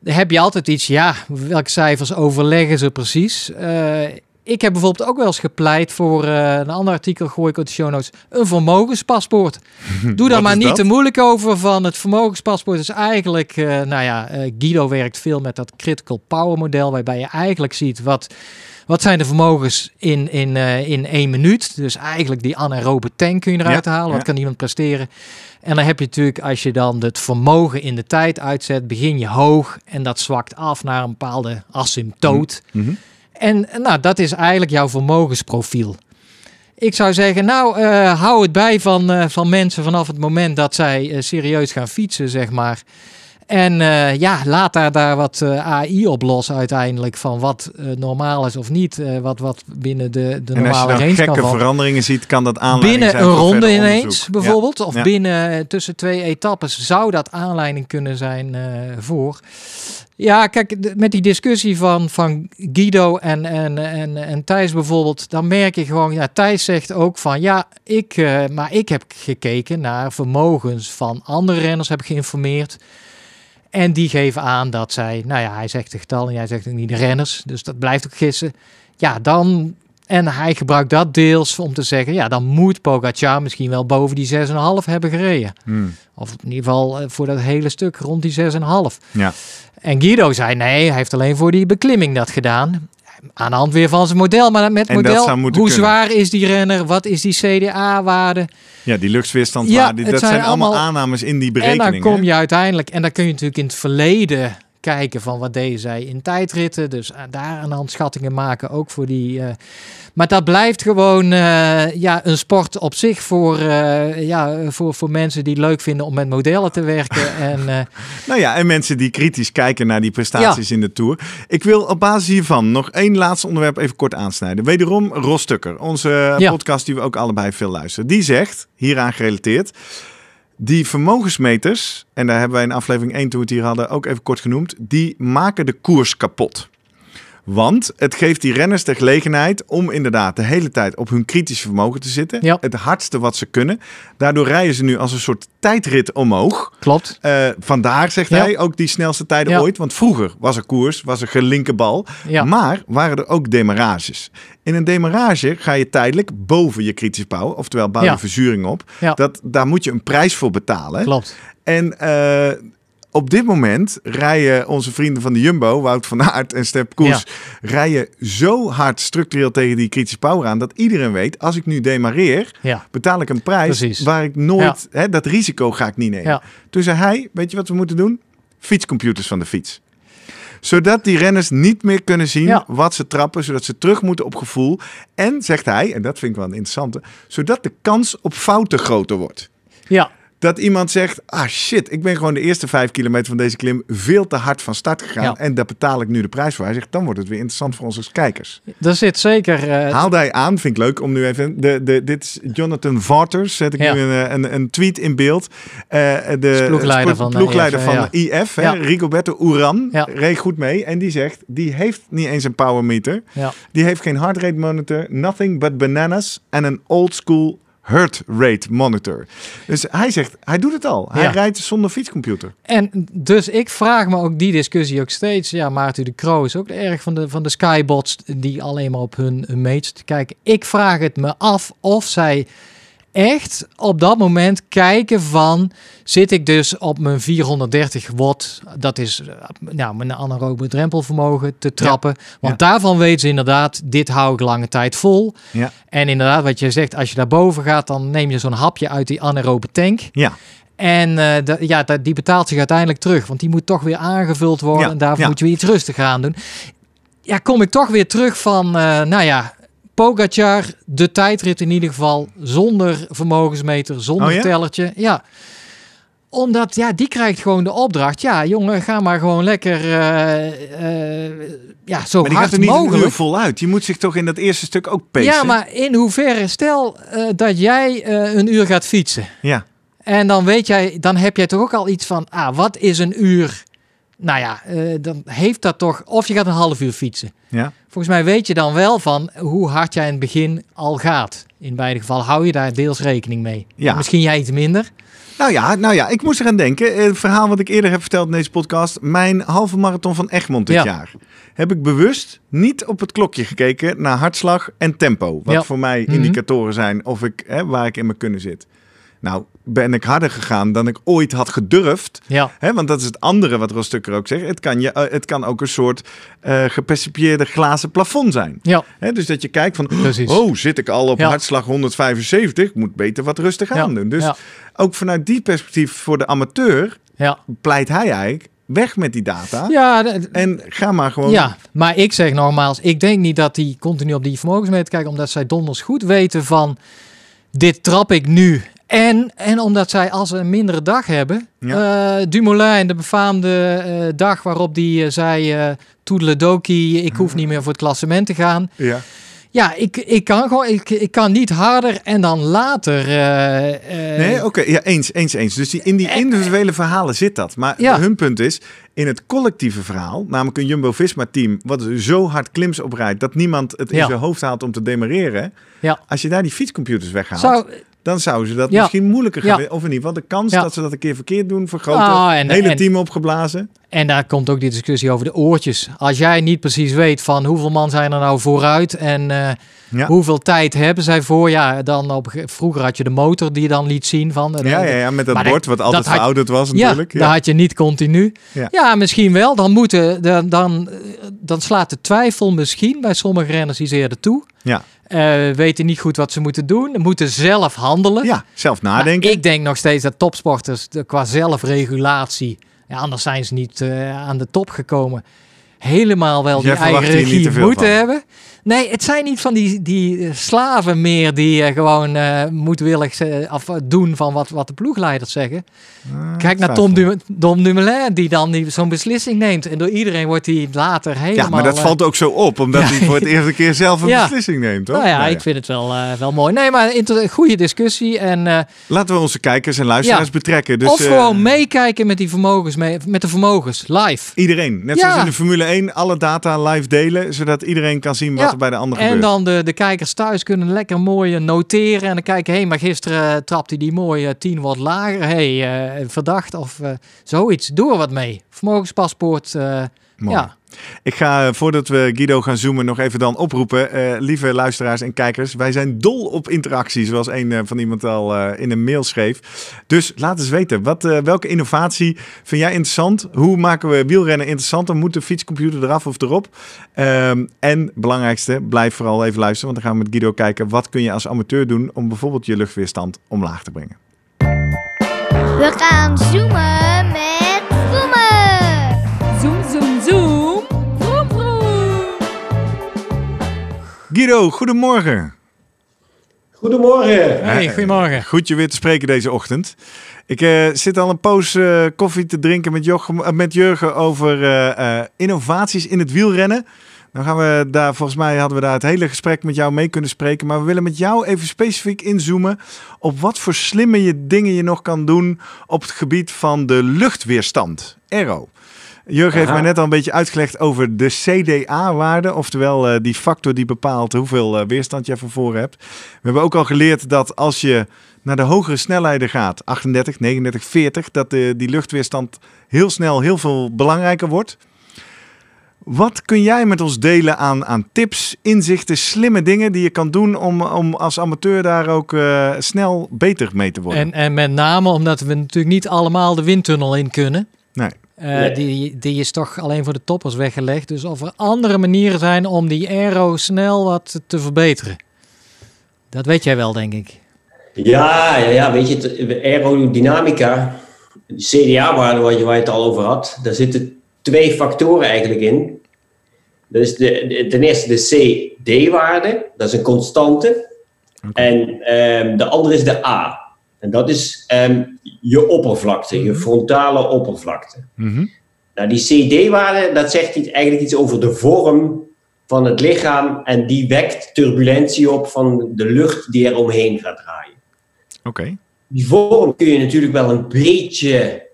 Heb je altijd iets, ja, welke cijfers overleggen ze precies? Eh, ik heb bijvoorbeeld ook wel eens gepleit voor eh, een ander artikel, gooi ik op de show notes, een vermogenspaspoort. Doe daar maar niet dat? te moeilijk over van het vermogenspaspoort is eigenlijk, eh, nou ja, Guido werkt veel met dat critical power model, waarbij je eigenlijk ziet wat, wat zijn de vermogens in, in, eh, in één minuut. Dus eigenlijk die anaerobe tank kun je eruit Ja, halen, wat ja. kan iemand presteren. En dan heb je natuurlijk, als je dan het vermogen in de tijd uitzet, begin je hoog en dat zwakt af naar een bepaalde asymptoot. Mhm. En eh, nou, dat is eigenlijk jouw vermogensprofiel. Ik zou zeggen, nou, eh, hou het bij van, eh, van mensen vanaf het moment dat zij eh, serieus gaan fietsen, zeg maar. En eh, ja, laat daar, daar wat eh, AI op los uiteindelijk van wat eh, normaal is of niet. wat, wat binnen de, de En als je normale dan range kan gekke vallen. veranderingen ziet, kan dat aanleiding Binnen zijn een voor ronde ineens, bijvoorbeeld. Of Ja. binnen tussen twee etappes zou dat aanleiding kunnen zijn voor. Ja, kijk, met die discussie van, van Guido en, en, en, en Thijs bijvoorbeeld, dan merk je gewoon, ja, Thijs zegt ook van, ja, ik, maar ik heb gekeken naar vermogens van andere renners, heb geïnformeerd. En die geven aan dat zij, nou ja, hij zegt de getallen, jij zegt ook niet de renners, dus dat blijft ook gissen. Ja, dan, en hij gebruikt dat deels om te zeggen, ja, dan moet Pogacar misschien wel boven die 6,5 hebben gereden. Hmm. Of in ieder geval eh, voor dat hele stuk rond die 6,5. Ja. En Guido zei nee, hij heeft alleen voor die beklimming dat gedaan. Aan de hand weer van zijn model. Maar met En model, hoe kunnen. zwaar is die renner? Wat is die CDA-waarde? ja, die luchtweerstand, Ja, dat zijn allemaal aannames in die En berekeningen. dan kom je uiteindelijk, en dan kun je natuurlijk in het verleden kijken van wat deden zij in tijdritten. Dus eh, daar een hand schattingen maken, ook voor die. eh, maar dat blijft gewoon eh, ja, een sport op zich voor, ja, voor, voor mensen die het leuk vinden om met modellen te werken. en, Nou ja, en mensen die kritisch kijken naar die prestaties in de Tour. Ik wil op basis hiervan nog één laatste onderwerp even kort aansnijden. Wederom Ros Stukker, onze Ja. podcast die we ook allebei veel luisteren. Die zegt, hieraan gerelateerd, die vermogensmeters, en daar hebben wij in aflevering 1 toen we het hier hadden ook even kort genoemd, die maken de koers kapot. Want het geeft die renners de gelegenheid om inderdaad de hele tijd op hun kritische vermogen te zitten. Ja. Het hardste wat ze kunnen. Daardoor rijden ze nu als een soort tijdrit omhoog. klopt. Eh, vandaar zegt Ja. hij ook die snelste tijden Ja. ooit. Want vroeger was er koers, was er gelinkerbal. Ja. Maar waren er ook demarages. In een demarage ga je tijdelijk boven je kritische power. Oftewel bouw je verzuring op. Ja. Dat, daar moet je een prijs voor betalen. Klopt. En eh, op dit moment rijden onze vrienden van de Jumbo, Wout van Aert en Step Koes, rijden zo hard structureel tegen die kritische power aan, dat iedereen weet, als ik nu demareer, Ja. betaal ik een prijs Precies. waar ik nooit, hè, dat risico ga ik niet nemen. Toen zei hij, weet je wat we moeten doen? Fietscomputers van de fiets. Zodat die renners niet meer kunnen zien Ja. wat ze trappen, zodat ze terug moeten op gevoel. En, zegt hij, en dat vind ik wel een interessante, zodat de kans op fouten groter wordt. Ja. Dat iemand zegt, ah shit, ik ben gewoon de eerste vijf kilometer van deze klim veel te hard van start gegaan. Ja. En daar betaal ik nu de prijs voor. Hij zegt, dan wordt het weer interessant voor onze kijkers. Er zit zeker. eh, Haalde hij aan, vind ik leuk om nu even. De, de, dit is Jonathan Waters, zet ik Ja. nu een, een, een tweet in beeld. Eh, de ploegleider van de ploegleider IF, van ja. IF, hè, Ja. Rigoberto Uran, Ja. reed goed mee. En die zegt, die heeft niet eens een power meter. Die heeft geen heart rate monitor, nothing but bananas en een old school heart rate monitor. Dus hij zegt, hij doet het al. Hij Ja. rijdt zonder fietscomputer. En dus ik vraag me ook die discussie ook steeds. Ja, Maarten de Croo is ook erg van de, van de skybots die alleen maar op hun, hun mates te kijken. Ik vraag het me af of zij echt op dat moment kijken van... zit ik dus op mijn 430 watt, dat is eh, nou, mijn anaerobe drempelvermogen, te trappen. Want daarvan weten ze inderdaad, dit hou ik lange tijd vol. Ja. En inderdaad, wat je zegt, als je daarboven gaat... dan neem je zo'n hapje uit die anaerobe tank... Ja, En eh, da- ja, die betaalt zich uiteindelijk terug. Want die moet toch weer aangevuld worden. Ja, En daarvoor moet je weer iets rustiger aan doen. Ja, kom ik toch weer terug van, eh, nou ja, Pogacar, de tijdrit in ieder geval, zonder vermogensmeter, zonder Oh ja? tellertje. Ja, omdat, ja, die krijgt gewoon de opdracht. Ja, jongen, ga maar gewoon lekker, eh, eh, ja, zo maar die hard gaat er niet mogelijk. voluit. Je moet zich toch in dat eerste stuk ook pacen? Ja, maar in hoeverre, stel eh, dat jij een uur gaat fietsen. Ja, En dan weet jij, dan heb jij toch ook al iets van, ah, wat is een uur? Nou ja, dan heeft dat toch, of je gaat een half uur fietsen. ja. Volgens mij weet je dan wel van hoe hard jij in het begin al gaat. In beide gevallen hou je daar deels rekening mee. Ja. Misschien jij iets minder. Nou ja, nou ja, ik moest eraan denken. Eh, Het verhaal wat ik eerder heb verteld in deze podcast. Mijn halve marathon van Egmond dit Ja. jaar. Heb ik bewust niet op het klokje gekeken naar hartslag en tempo. Wat Ja. voor mij Mhm. indicatoren zijn of ik, hè, waar ik in mijn kunnen zit. Nou, ben ik harder gegaan dan ik ooit had gedurfd. Ja, Hè, want dat is het andere wat Rostukker ook zegt. Het kan, je, eh, het kan ook een soort eh gepercipieerde glazen plafond zijn. ja, Hè, dus dat je kijkt van, Precies. oh, zit ik al op Ja. hartslag 175? Ik moet beter wat rustig Ja. aan doen. Dus ook vanuit die perspectief voor de amateur ja. pleit hij eigenlijk weg met die data. Ja, En ga maar gewoon. ja, maar ik zeg nogmaals, ik denk niet dat die continu op die vermogensmeter kijken, omdat zij donders goed weten van, dit trap ik nu. En, en omdat zij als een mindere dag hebben, eh Dumoulin, de befaamde eh, dag waarop die eh, zei, eh toedeledoki, ik hoef niet meer voor het klassement te gaan. Ja. Ja, ik, ik kan gewoon, ik, ik kan niet harder en dan later. Nee, oké, ja, eens, eens, eens. Dus die, in die individuele verhalen zit dat. Maar Ja. hun punt is, in het collectieve verhaal, namelijk een Jumbo-Visma-team, wat zo hard klims oprijdt dat niemand het in Ja. zijn hoofd haalt om te demareren. Ja. Als je daar die fietscomputers weghaalt, Zou, dan zouden ze dat Ja. misschien moeilijker Ja. gaan. Of in ieder geval de kans Ja. dat ze dat een keer verkeerd doen vergroten. Ah, en- hele en- team opgeblazen. en daar komt ook die discussie over de oortjes. Als jij niet precies weet van hoeveel man zijn er nou vooruit en eh, Ja. hoeveel tijd hebben zij voor, ja, dan op, vroeger had je de motor die je dan liet zien van. Ja, ja, ja, met dat Maar bord dat- wat altijd had- verouderd was Ja, natuurlijk. dat had je niet continu. Ja. Ja, misschien wel. Dan, moeten, dan, dan, eh, dan slaat de twijfel misschien bij sommige renners iets eerder toe. Ja. Eh, weten niet goed wat ze moeten doen. Moeten zelf handelen. ja, zelf Maar nadenken. ik denk nog steeds dat topsporters de, qua zelfregulatie, ja, anders zijn ze niet eh, aan de top gekomen, helemaal wel Dus die eigen regie moeten van? hebben. Nee, het zijn niet van die, die eh, slaven meer die eh, gewoon eh moedwillig af, doen van wat, wat de ploegleiders zeggen. Ah, Kijk naar. Tom, Du Dumoulin, die dan zo'n beslissing neemt. En door iedereen wordt hij later helemaal... Ja, maar dat valt ook zo op, omdat ja. hij voor het eerste keer zelf een Ja. beslissing neemt, toch? Nou ja, ik vind het wel, wel mooi. Nee, maar een goede discussie. En, Laten we onze kijkers en luisteraars betrekken. Dus, of gewoon meekijken met die vermogens, mee, met de vermogens, live. Iedereen. Net zoals in de Formule 1, alle data live delen, zodat iedereen kan zien wat. Er bij de ander En gebeurt. dan de, de kijkers thuis kunnen lekker mooi noteren. En dan kijken, hé, hey, maar gisteren trapte hij die mooi eh, 10 wat lager. Hé, hey, eh, verdacht of eh, zoiets. Doe er wat mee. Vermogenspaspoort, eh, ja. Ik ga, eh, voordat we Guido gaan zoomen, nog even dan oproepen. eh, lieve luisteraars en kijkers, wij zijn dol op interactie, zoals een eh, van iemand al in een mail schreef. Dus laat eens weten, wat, welke innovatie vind jij interessant? Hoe maken we wielrennen interessanter? Moet de fietscomputer eraf of erop? Ehm, en belangrijkste, blijf vooral even luisteren, want dan gaan we met Guido kijken. Wat kun je als amateur doen om bijvoorbeeld je luchtweerstand omlaag te brengen? We gaan zoomen met Guido, goedemorgen. Goedemorgen. Hey, goedemorgen. Goed je weer te spreken deze ochtend. Ik eh, zit al een poos eh, koffie te drinken met, Jochem, eh, met Jurgen over eh, eh, innovaties in het wielrennen. Dan gaan we daar, volgens mij hadden we daar het hele gesprek met jou mee kunnen spreken. Maar we willen met jou even specifiek inzoomen op wat voor slimme je dingen je nog kan doen op het gebied van de luchtweerstand. Aero. Jurgen heeft mij net al een beetje uitgelegd over de CDA-waarde, oftewel eh, die factor die bepaalt hoeveel eh, weerstand je van voren hebt. We hebben ook al geleerd dat als je naar de hogere snelheden gaat, 38, 39, 40, dat de, die luchtweerstand heel snel heel veel belangrijker wordt. Wat kun jij met ons delen aan, aan tips, inzichten, slimme dingen die je kan doen om, om als amateur daar ook eh, snel beter mee te worden? En, en met name omdat we natuurlijk niet allemaal de windtunnel in kunnen. Eh, Nee. die, die is toch alleen voor de toppers weggelegd. Dus of er andere manieren zijn om die aero snel wat te verbeteren. Dat weet jij wel, denk ik. Ja, ja, ja, weet je, het- aerodynamica, de CDA-waarde waar je, waar je het al over had, daar zitten twee factoren eigenlijk in. Dat is de, de- ten eerste de CD-waarde, dat is een constante. En ehm, de andere is de A. En dat is ehm, je oppervlakte, je frontale oppervlakte. Mhm. Nou, die CD-waarde, dat zegt iets, eigenlijk iets over de vorm van het lichaam en die wekt turbulentie op van de lucht die er omheen gaat draaien. Oké. Die vorm kun je natuurlijk wel een beetje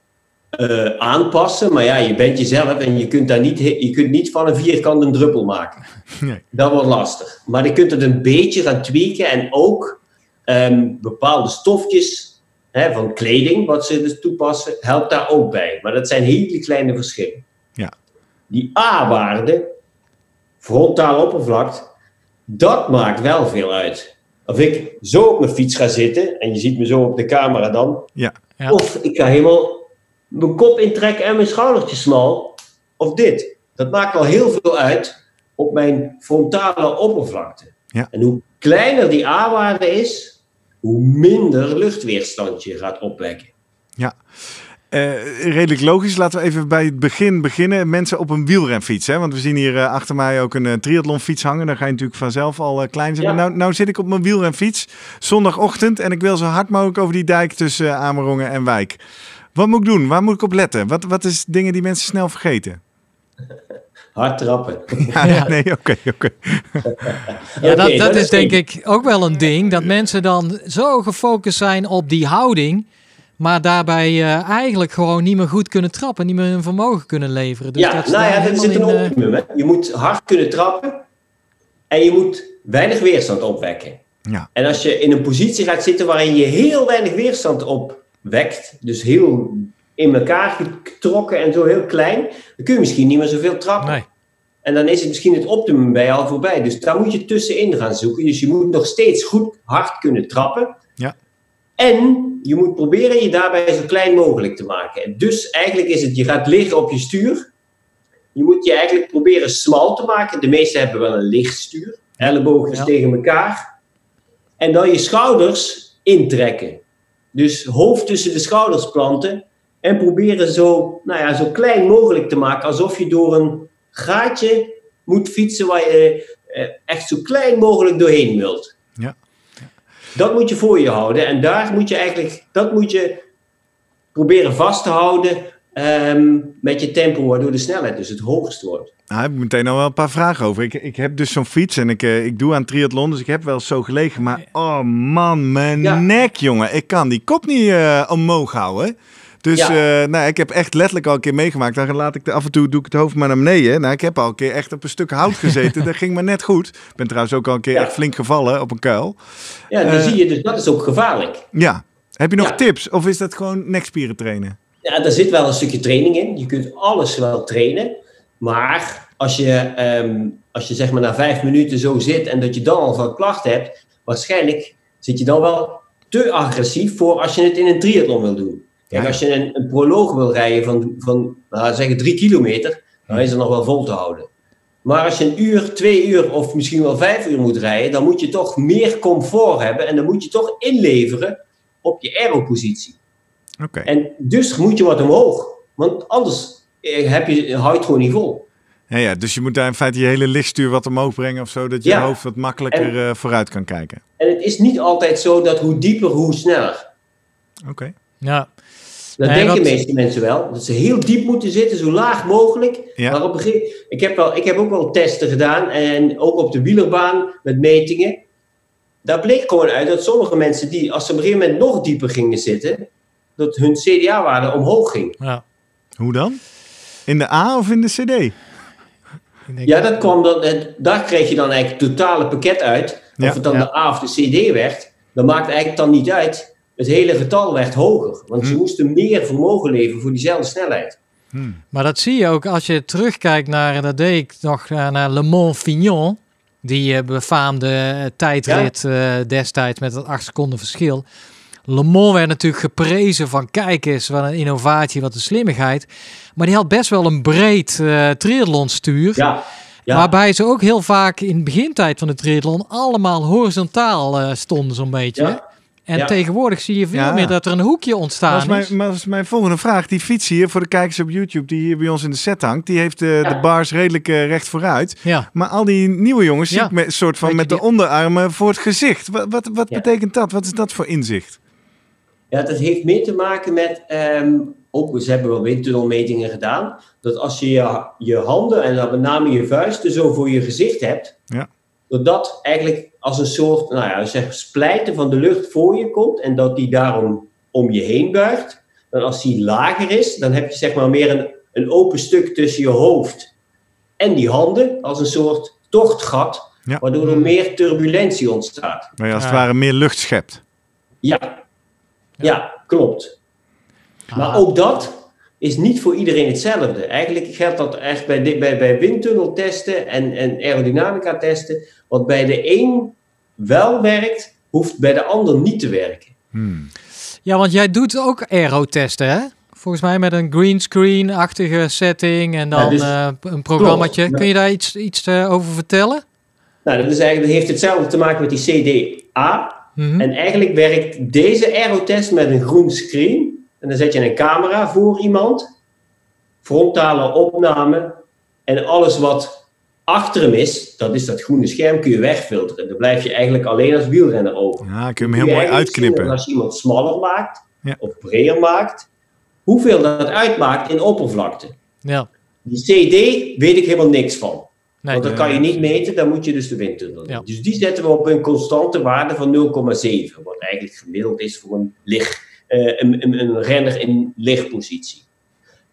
eh, aanpassen, maar ja, je bent jezelf en je kunt, daar niet, je kunt niet van een vierkant een druppel maken. Nee. Dat wordt lastig. Maar je kunt het een beetje gaan tweaken en ook ehm, bepaalde stofjes hè, van kleding, wat ze dus toepassen, helpt daar ook bij. Maar dat zijn hele kleine verschillen. Ja. Die A-waarde, frontale oppervlakte, dat maakt wel veel uit. Of ik zo op mijn fiets ga zitten, en je ziet me zo op de camera dan, Ja. Ja. of ik ga helemaal mijn kop intrekken en mijn schoudertjes smal, of dit. Dat maakt al heel veel uit op mijn frontale oppervlakte. Ja. En hoe kleiner die A-waarde is, hoe minder luchtweerstand je gaat opwekken. Eh, redelijk logisch. Laten we even bij het begin beginnen. Mensen op een wielrenfiets. Hè? Want we zien hier eh, achter mij ook een eh, triathlonfiets hangen. Dan ga je natuurlijk vanzelf al klein zijn. Ja. Nou, nou zit ik op mijn wielrenfiets zondagochtend. En ik wil zo hard mogelijk over die dijk tussen Amerongen en Wijk. Wat moet ik doen? Waar moet ik op letten? Wat, wat is dingen die mensen snel vergeten? Hard trappen. Ja, Ja. Nee, oké, oké. Ja, dat, dat is denk ik ook wel een ding. Dat mensen dan zo gefocust zijn op die houding. Maar daarbij eh, eigenlijk gewoon niet meer goed kunnen trappen. Niet meer hun vermogen kunnen leveren. Dus ja, dat is nou ja, dat zit een eh, optimum. Hè? Je moet hard kunnen trappen en je moet weinig weerstand opwekken. Ja. En als je in een positie gaat zitten waarin je heel weinig weerstand opwekt, dus heel in elkaar getrokken en zo heel klein, dan kun je misschien niet meer zoveel trappen. Nee. En dan is het misschien het optimum bij al voorbij. Dus daar moet je tussenin gaan zoeken. Dus je moet nog steeds goed hard kunnen trappen. Ja. En je moet proberen je daarbij zo klein mogelijk te maken. En Dus eigenlijk is het, je gaat liggen op je stuur. Je moet je eigenlijk proberen smal te maken. De meesten hebben wel een lichtstuur. Ellebogen Ja. tegen elkaar. En dan je schouders intrekken. Dus hoofd tussen de schouders planten. En proberen zo, nou ja, zo klein mogelijk te maken. Alsof je door een gaatje moet fietsen waar je eh, echt zo klein mogelijk doorheen wilt. Ja. Dat moet je voor je houden. En daar moet je eigenlijk, dat moet je proberen vast te houden ehm, met je tempo, waardoor de snelheid dus het hoogst wordt. Nou, heb ik meteen al wel een paar vragen over. Ik, ik heb dus zo'n fiets en ik, eh, ik doe aan triathlon, dus ik heb wel eens zo gelegen. Maar oh man, mijn Ja. nek, jongen. Ik kan die kop niet eh, omhoog houden. Dus Ja. eh, nou, ik heb echt letterlijk al een keer meegemaakt. Dan laat ik de, af en toe doe ik het hoofd maar naar beneden. Nou, ik heb al een keer echt op een stuk hout gezeten. dat ging maar net goed. Ik ben trouwens ook al een keer Ja. echt flink gevallen op een kuil. Ja, dan Eh. zie je dus, dat is ook gevaarlijk. Ja. Heb je nog Ja. tips? Of is dat gewoon nekspieren trainen? Ja, daar zit wel een stukje training in. Je kunt alles wel trainen. Maar als je, ehm, als je zeg maar na vijf minuten zo zit en dat je dan al van klachten hebt, waarschijnlijk zit je dan wel te agressief voor als je het in een triathlon wil doen. Kijk, als je een, een proloog wil rijden van, van nou, zeggen drie kilometer, dan is het nog wel vol te houden. Maar als je een uur, twee uur of misschien wel vijf uur moet rijden, dan moet je toch meer comfort hebben en dan moet je toch inleveren op je aeropositie. Oké. En dus moet je wat omhoog. Want anders eh, heb je, houdt het gewoon niet vol. Ja, ja, dus je moet daar in feite je hele lichtstuur wat omhoog brengen of zo. Dat je Ja. hoofd wat makkelijker eh, vooruit kan kijken. En het is niet altijd zo dat hoe dieper, hoe sneller. Oké. Ja. Dat Nee, denken wat- de meeste mensen wel. Dat ze heel diep moeten zitten, zo laag mogelijk. Ja. Maar op een gegeven ik heb, wel, ik heb ook wel testen gedaan. En ook op de wielerbaan met metingen. Daar bleek gewoon uit dat sommige mensen die, als ze op een gegeven moment nog dieper gingen zitten, dat hun CDA-waarde omhoog ging. Ja. Hoe dan? In de A of in de CD? Ik denk, Ja, dat kwam dan, het- daar kreeg je dan eigenlijk het totale pakket uit. Ja. Of het dan Ja. de A of de CD werd, dat maakt eigenlijk dan niet uit. Het hele getal werd hoger. Want ze Hm. moesten meer vermogen leveren voor diezelfde snelheid. Maar dat zie je ook als je terugkijkt naar, dat deed ik nog, eh, naar Le Mans-Fignon. Die eh, befaamde eh, tijdrit eh, destijds met dat 8 seconden verschil. Le Mans werd natuurlijk geprezen van kijk eens, wat een innovatie, wat een slimmigheid. Maar die had best wel een breed eh triathlonstuur. Ja, ja. Waarbij ze ook heel vaak in de begintijd van de triathlon allemaal horizontaal eh, stonden zo'n beetje. Ja. En Ja. tegenwoordig zie je veel Ja. meer dat er een hoekje is mijn, is. maar dat is mijn volgende vraag. Die fiets hier, voor de kijkers op YouTube, die hier bij ons in de set hangt, die heeft eh, Ja. de bars redelijk eh, recht vooruit. Ja. Maar al die nieuwe jongens zie ik met, soort van met de onderarmen voor het gezicht. Wat, wat, wat Ja. betekent dat? Wat is dat voor inzicht? Ja, dat heeft meer te maken met, ehm, ook ze hebben wel windtunnelmetingen gedaan, dat als je je, je handen en dan met name je vuisten zo voor je gezicht hebt, Ja. Dat dat eigenlijk als een soort, nou ja, zeg, splijten van de lucht voor je komt en dat die daarom om je heen buigt. Dan als die lager is, dan heb je zeg maar meer een, een open stuk tussen je hoofd en die handen, als een soort tochtgat, Ja. waardoor er meer turbulentie ontstaat. Nou ja, als het Ja. ware meer lucht schept. Ja, ja klopt. Maar ook dat is niet voor iedereen hetzelfde. Eigenlijk geldt dat echt bij, bij, bij windtunneltesten en, en aerodynamica testen. Wat bij de een wel werkt, hoeft bij de ander niet te werken. Hmm. Ja, want jij doet ook aerotesten, hè? Volgens mij met een greenscreen-achtige setting en dan Ja, dus- eh, een programmaatje. Klopt. Kun je daar iets, iets eh, over vertellen? Nou, dat, is eigenlijk, dat heeft hetzelfde te maken met die CDA. Mhm. En eigenlijk werkt deze aerotest met een groen screen. En dan zet je een camera voor iemand, frontale opname. En alles wat achter hem is, dat is dat groene scherm, kun je wegfilteren. Dan blijf je eigenlijk alleen als wielrenner over. Ja, kun je hem heel je mooi zien uitknippen. Als je iemand smaller maakt, Ja. of breder maakt, hoeveel dat uitmaakt in oppervlakte. Ja. Die CD weet ik helemaal niks van. Nee, Want dat kan je niet meten, dan moet je dus de windtunnel doen. Ja. Dus die zetten we op een constante waarde van 0,7. Wat eigenlijk gemiddeld is voor een, eh, een, een, een renner in lichtpositie.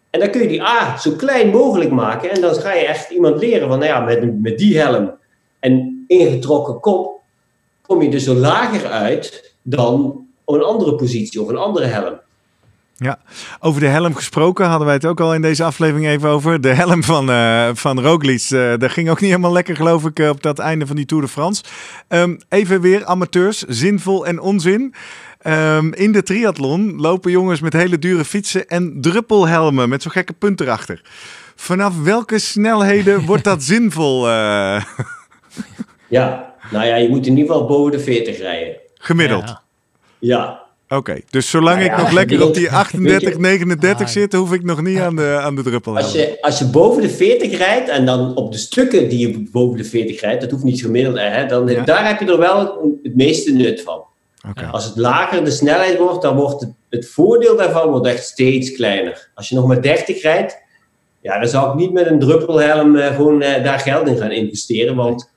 En dan kun je die A zo klein mogelijk maken. En dan ga je echt iemand leren van, nou ja, met, met die helm en ingetrokken kop, kom je dus zo lager uit dan een andere positie of een andere helm. Over de helm gesproken hadden wij het ook al in deze aflevering even over. De helm van, eh van Roglic, eh dat ging ook niet helemaal lekker geloof ik eh, op dat einde van die Tour de France. Ehm, even weer amateurs, zinvol en onzin. Ehm, in de triathlon lopen jongens met hele dure fietsen en druppelhelmen met zo'n gekke punt erachter. Vanaf welke snelheden wordt dat zinvol eh, Ja, nou ja, je moet in ieder geval boven de 40 rijden. gemiddeld? Ja. Ja, Oké, dus zolang Nou ik ja, nog lekker op die weet je- 38, 39 Ah, zit, hoef ik nog niet aan de, aan de druppelhelm. Als je, als je boven de 40 rijdt en dan op de stukken die je boven de 40 rijdt, dat hoeft niet gemiddeld, hè, dan, Ja. daar heb je er wel het meeste nut van. Als het lager de snelheid wordt, dan wordt het, het voordeel daarvan wordt echt steeds kleiner. Als je nog maar 30 rijdt, ja, dan zou ik niet met een druppelhelm eh, gewoon eh, daar geld in gaan investeren, want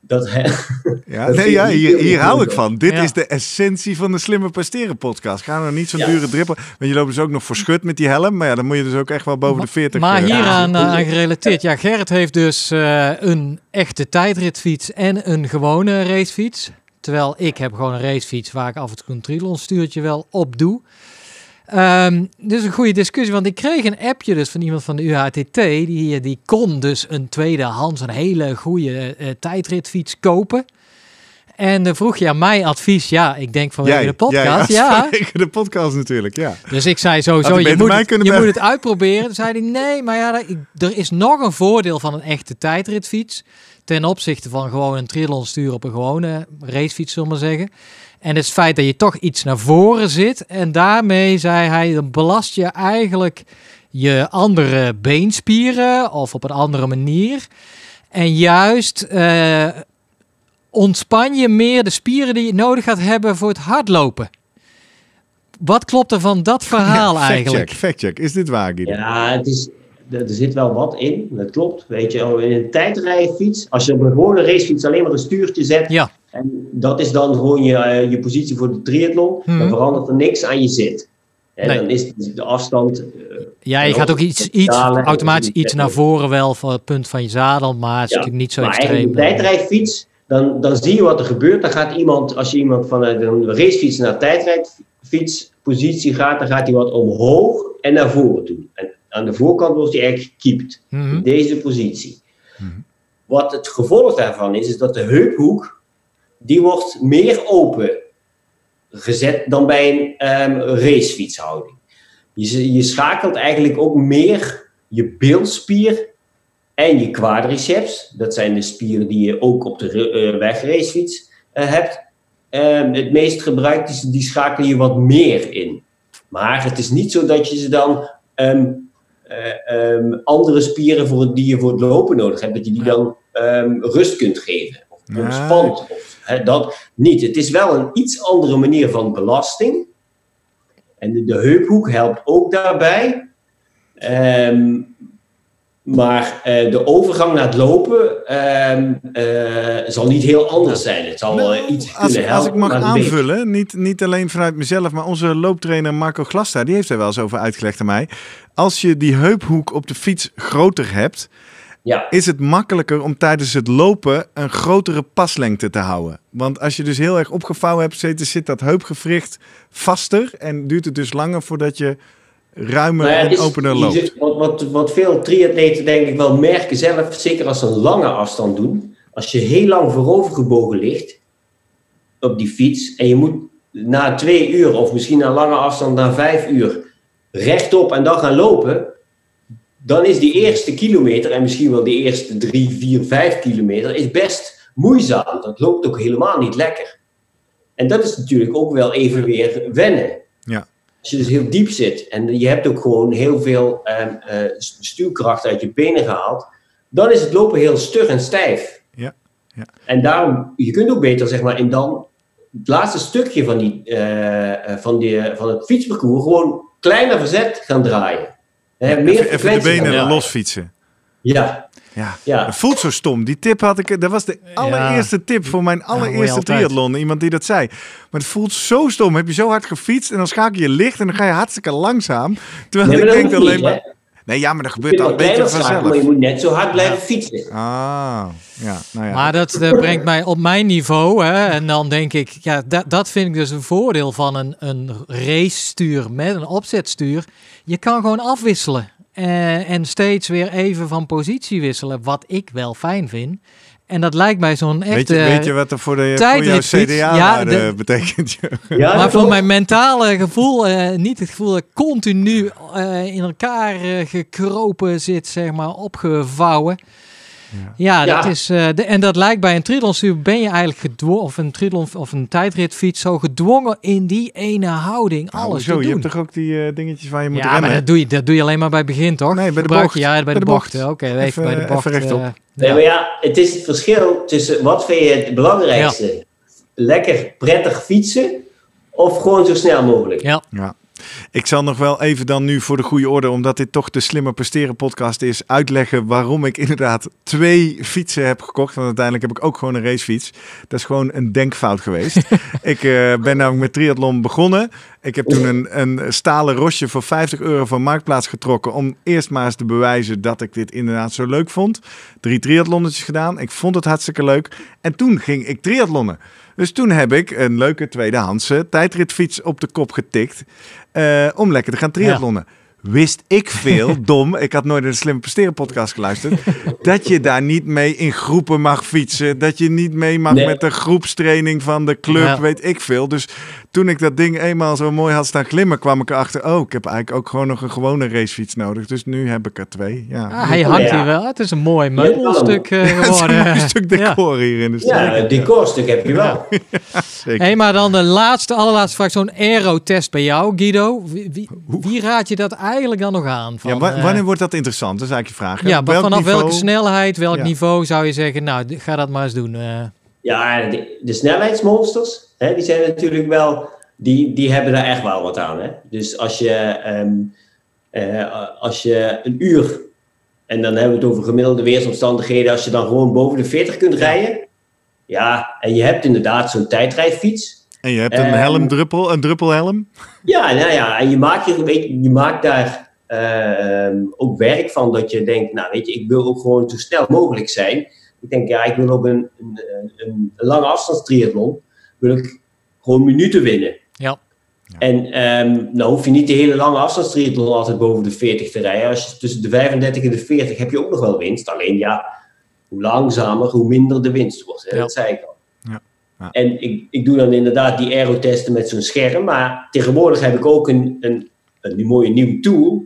dat, Ja, Dat nee, ja, hier, hier hou ik van. Dit Ja. is de essentie van de Slimmer Presteren podcast. Ga nou niet zo'n Ja. dure drippel. Want je loopt dus ook nog voor schut met die helm. Maar ja, dan moet je dus ook echt wel boven de 40. Maar eh, hieraan aan gerelateerd. Ja, Gerrit heeft dus eh, een echte tijdritfiets en een gewone racefiets. Terwijl ik heb gewoon een racefiets waar ik af en toe een triathlonstuurtje wel op doe. Ehm is een goede discussie, want ik kreeg een appje dus van iemand van de UHTT. Die, die kon dus een tweedehands, een hele goede eh, tijdritfiets kopen. En dan vroeg je aan mij advies. Ja, ik denk vanwege de podcast. Ja, vanwege de podcast natuurlijk, ja. dus ik zei sowieso, je, moet, het, je moet het uitproberen. Toen zei hij, nee, maar ja, er is nog een voordeel van een echte tijdritfiets. Ten opzichte van gewoon een triathlon sturen op een gewone racefiets, zullen we maar zeggen. En het feit dat je toch iets naar voren zit. En daarmee, zei hij, dan belast je eigenlijk je andere beenspieren of op een andere manier. En juist eh, ontspan je meer de spieren die je nodig gaat hebben voor het hardlopen. Wat klopt er van dat verhaal Ja, eigenlijk? Fact check, fact check. Is dit waar, Guido? ja, het is, er zit wel wat in, dat klopt. Weet je, in een tijdrijfiets, als je op een gewone racefiets alleen maar een stuurtje zet, Ja, En dat is dan gewoon je, eh, je positie voor de triathlon. Mhm. Dan verandert er niks aan je zit. En Nee. dan is de afstand. eh, ja je gaat ook iets, iets automatisch iets naar voren wel voor het punt van je zadel, maar het is Ja, natuurlijk niet zo maar extreem. eigenlijk een tijdrijfiets, dan, dan zie je wat er gebeurt. Dan gaat iemand, als je iemand vanuit een racefiets naar tijdrijfietspositie gaat, dan gaat hij wat omhoog en naar voren toe. En aan de voorkant wordt hij eigenlijk gekiept. Mhm. In deze positie. Wat het gevolg daarvan is, is dat de heuphoek, die wordt meer open gezet dan bij een ehm, racefietshouding. Je, je schakelt eigenlijk ook meer je bilspier en je quadriceps. Dat zijn de spieren die je ook op de eh, wegracefiets eh, hebt. Ehm, het meest gebruikt is, die schakel je wat meer in. Maar het is niet zo dat je ze dan ehm, eh, ehm, andere spieren voor, die je voor het lopen nodig hebt, dat je die dan rust kunt geven. Of Nee. ontspant. Of, dat niet. Het is wel een iets andere manier van belasting. En de, de heuphoek helpt ook daarbij. Maar eh, de overgang naar het lopen ehm, eh, zal niet heel anders zijn. Het zal Nou, eh, iets als, kunnen als helpen. ik mag aanvullen, niet, niet alleen vanuit mezelf, maar onze looptrainer Marco Glasta, die heeft er wel eens over uitgelegd aan mij. Als je die heuphoek op de fiets groter hebt, Ja. is het makkelijker om tijdens het lopen een grotere paslengte te houden. Want als je dus heel erg opgevouwen hebt zitten, zit dat heupgewricht vaster en duurt het dus langer voordat je ruimer Nou ja, en is- opener loopt. wat, wat, wat veel triatleten denk ik wel merken zelf, zeker als ze een lange afstand doen. Als je heel lang voorovergebogen ligt op die fiets en je moet na twee uur of misschien na lange afstand na vijf uur rechtop en dan gaan lopen, dan is die eerste kilometer en misschien wel die eerste drie, vier, vijf kilometer is best moeizaam. Dat loopt ook helemaal niet lekker. En dat is natuurlijk ook wel even weer wennen. Als je dus heel diep zit en je hebt ook gewoon heel veel ehm, eh, stuurkracht uit je benen gehaald, dan is het lopen heel stug en stijf. Ja, ja. En daarom, je kunt ook beter zeg maar in dan het laatste stukje van, die, eh, eh, van, die, van het fietsparcours gewoon kleiner verzet gaan draaien. Hè, meer Even, even de benen losfietsen. Ja, Ja. ja. Het voelt zo stom. Die tip had ik. Dat was de allereerste tip voor mijn allereerste altijd. triathlon. Iemand die dat zei. Maar het voelt zo stom. Heb je zo hard gefietst en dan schakel je licht en dan ga je hartstikke langzaam. Terwijl Nee, ik denk alleen niet, maar. hè. Nee, ja, maar dat gebeurt wel een beetje vanzelf. maar je moet net zo hard blijven fietsen. Ah, ja, nou ja. Maar dat eh, brengt mij op mijn niveau. Hè, en dan denk ik, ja, dat, dat vind ik dus een voordeel van een, een race-stuur met een opzetstuur. Je kan gewoon afwisselen. Eh, en steeds weer even van positie wisselen. Wat ik wel fijn vind. En dat lijkt mij zo'n weet, echte... je, weet je wat er voor, de, voor jouw? CDA Ja, de- betekent? Ja, maar voor mijn mentale gevoel, eh, niet het gevoel dat ik continu eh, in elkaar eh, gekropen zit, zeg maar, opgevouwen. Ja, Ja. dat is, eh, de, en dat lijkt bij een triathlonstuur ben je eigenlijk gedwongen, of een triathlon of een tijdritfiets, zo gedwongen in die ene houding Nou, alles te Je doen. hebt toch ook die eh, dingetjes waar je moet ja, maar dat doe, je, dat doe je alleen maar bij het begin, toch? Nee, bij de Gebruik bocht. je- Ja, bij, Bij de de bocht. bocht. Oké, even, Even- bij de even bocht. rechtop. eh, Nee, maar ja, het is het verschil tussen wat vind je het belangrijkste? Lekker prettig fietsen of gewoon zo snel mogelijk? ja. Ja. Ik zal nog wel even dan nu voor de goede orde, omdat dit toch de Slimmer Presteren podcast is, uitleggen waarom ik inderdaad twee fietsen heb gekocht. Want uiteindelijk heb ik ook gewoon een racefiets. Dat is gewoon een denkfout geweest. ik eh, ben namelijk met triathlon begonnen. Ik heb toen een, een stalen rosje voor 50 euro van Marktplaats getrokken om eerst maar eens te bewijzen dat ik dit inderdaad zo leuk vond. Drie triathlonnetjes gedaan. Ik vond het hartstikke leuk. En toen ging ik triathlonnen. Dus toen heb ik een leuke tweedehandse tijdritfiets op de kop getikt. Eh, om lekker te gaan triathlonnen. Wist ik veel, dom, ik had nooit naar de Slimme Presteren podcast geluisterd, dat je daar niet mee in groepen mag fietsen. Dat je niet mee mag Nee. met de groepstraining van de club, Ja. weet ik veel. Dus toen ik dat ding eenmaal zo mooi had staan glimmen, kwam ik erachter, oh, ik heb eigenlijk ook gewoon nog een gewone racefiets nodig. Dus nu heb ik er twee. Ja. Ah, hij hangt Ja. hier wel. Het is een mooi meubelstuk eh, een geworden. mooi stuk Ja. decor hier in de Ja, streek. het decorstuk heb je wel. Zeker. Hé, maar dan de laatste, allerlaatste vraag. Zo'n aero-test bij jou, Guido. Wie, wie, wie raad je dat eigenlijk dan nog aan? Van, ja, eh, wanneer wordt dat interessant? Dat is eigenlijk je vraag. hè? ja, maar vanaf niveau? welke snelheid, welk Ja. niveau zou je zeggen, nou, ga dat maar eens doen. eh. Ja, de, de snelheidsmonsters, hè, die zijn natuurlijk wel, die, die hebben daar echt wel wat aan. Hè? Dus als je, ehm, eh, als je een uur, en dan hebben we het over gemiddelde weersomstandigheden, als je dan gewoon boven de 40 kunt rijden, ja, en je hebt inderdaad zo'n tijdrijfiets. En je hebt een Ehm, helmdruppel, een druppelhelm. Ja, nou ja, en je maakt, je, weet je, je maakt daar eh, ehm, ook werk van dat je denkt, nou weet je, ik wil ook gewoon zo snel mogelijk zijn. Ik denk, ja, ik wil op een, een, een, een lange afstandstriathlon, wil ik gewoon minuten winnen. ja. En ehm, nou hoef je niet de hele lange afstandstriathlon altijd boven de 40 te rijden. Als je tussen de 35 en de 40 heb je ook nog wel winst. Alleen ja, hoe langzamer, hoe minder de winst wordt. Hè? Ja. Dat zei ik al. Ja. En ik, ik doe dan inderdaad die aerotesten met zo'n scherm. Maar tegenwoordig heb ik ook een, een, een mooie nieuwe tool.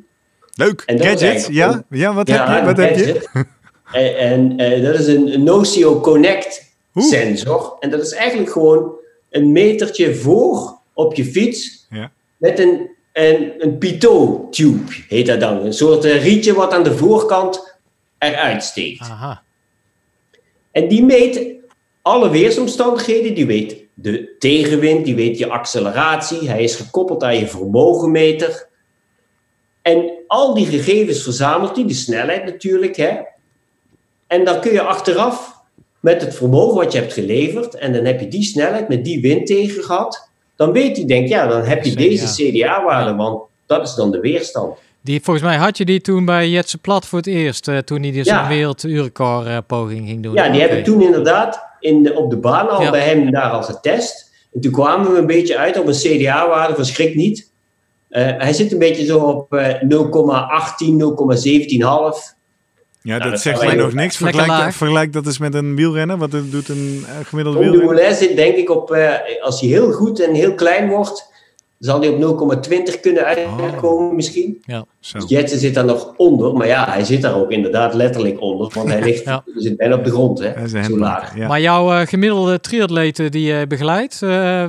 Leuk. Gadgets, ja? Ja, wat Ja, heb je? Wat heb je? gadget. en en eh, dat is een, Nocio Connect Oeh. sensor. En dat is eigenlijk gewoon een metertje voor op je fiets Ja. met een, een, een pitot-tube, heet dat dan. Een soort eh, rietje wat aan de voorkant eruit steekt. Aha. En die meet alle weersomstandigheden. Die weet de tegenwind, die weet je acceleratie. Hij is gekoppeld aan je vermogenmeter. En al die gegevens verzamelt hij, de snelheid natuurlijk. Hè? En dan kun je achteraf met het vermogen wat je hebt geleverd, en dan heb je die snelheid met die wind tegen gehad, dan weet hij, denk ja, dan heb je deze CDA-waarde, want dat is dan de weerstand. Die, volgens mij had je die toen bij Jetse Plat voor het eerst, eh, toen hij dus Ja. een eh, poging ging doen. Ja, die heb Oké. ik toen inderdaad in de, op de baan al Ja. bij hem daar al getest. En toen kwamen we een beetje uit op een CDA-waarde, verschrik niet. Eh, hij zit een beetje zo op eh 0,18, 0,17,5. Ja, dat dat zegt mij nog niks. Vergelijk, vergelijk dat eens met een wielrenner. Wat doet een eh, gemiddelde Tom wielrenner? Dumoulin zit denk ik op, eh, als hij heel goed en heel klein wordt, zal hij op 0,20 kunnen uitkomen misschien. Zo. Jetsen zit daar nog onder, maar ja, hij zit daar ook inderdaad letterlijk onder, want hij ligt, Ja. zit bijna op de grond, hè, zo laag. Ja. Maar jouw eh, gemiddelde triatleten die je begeleidt, eh,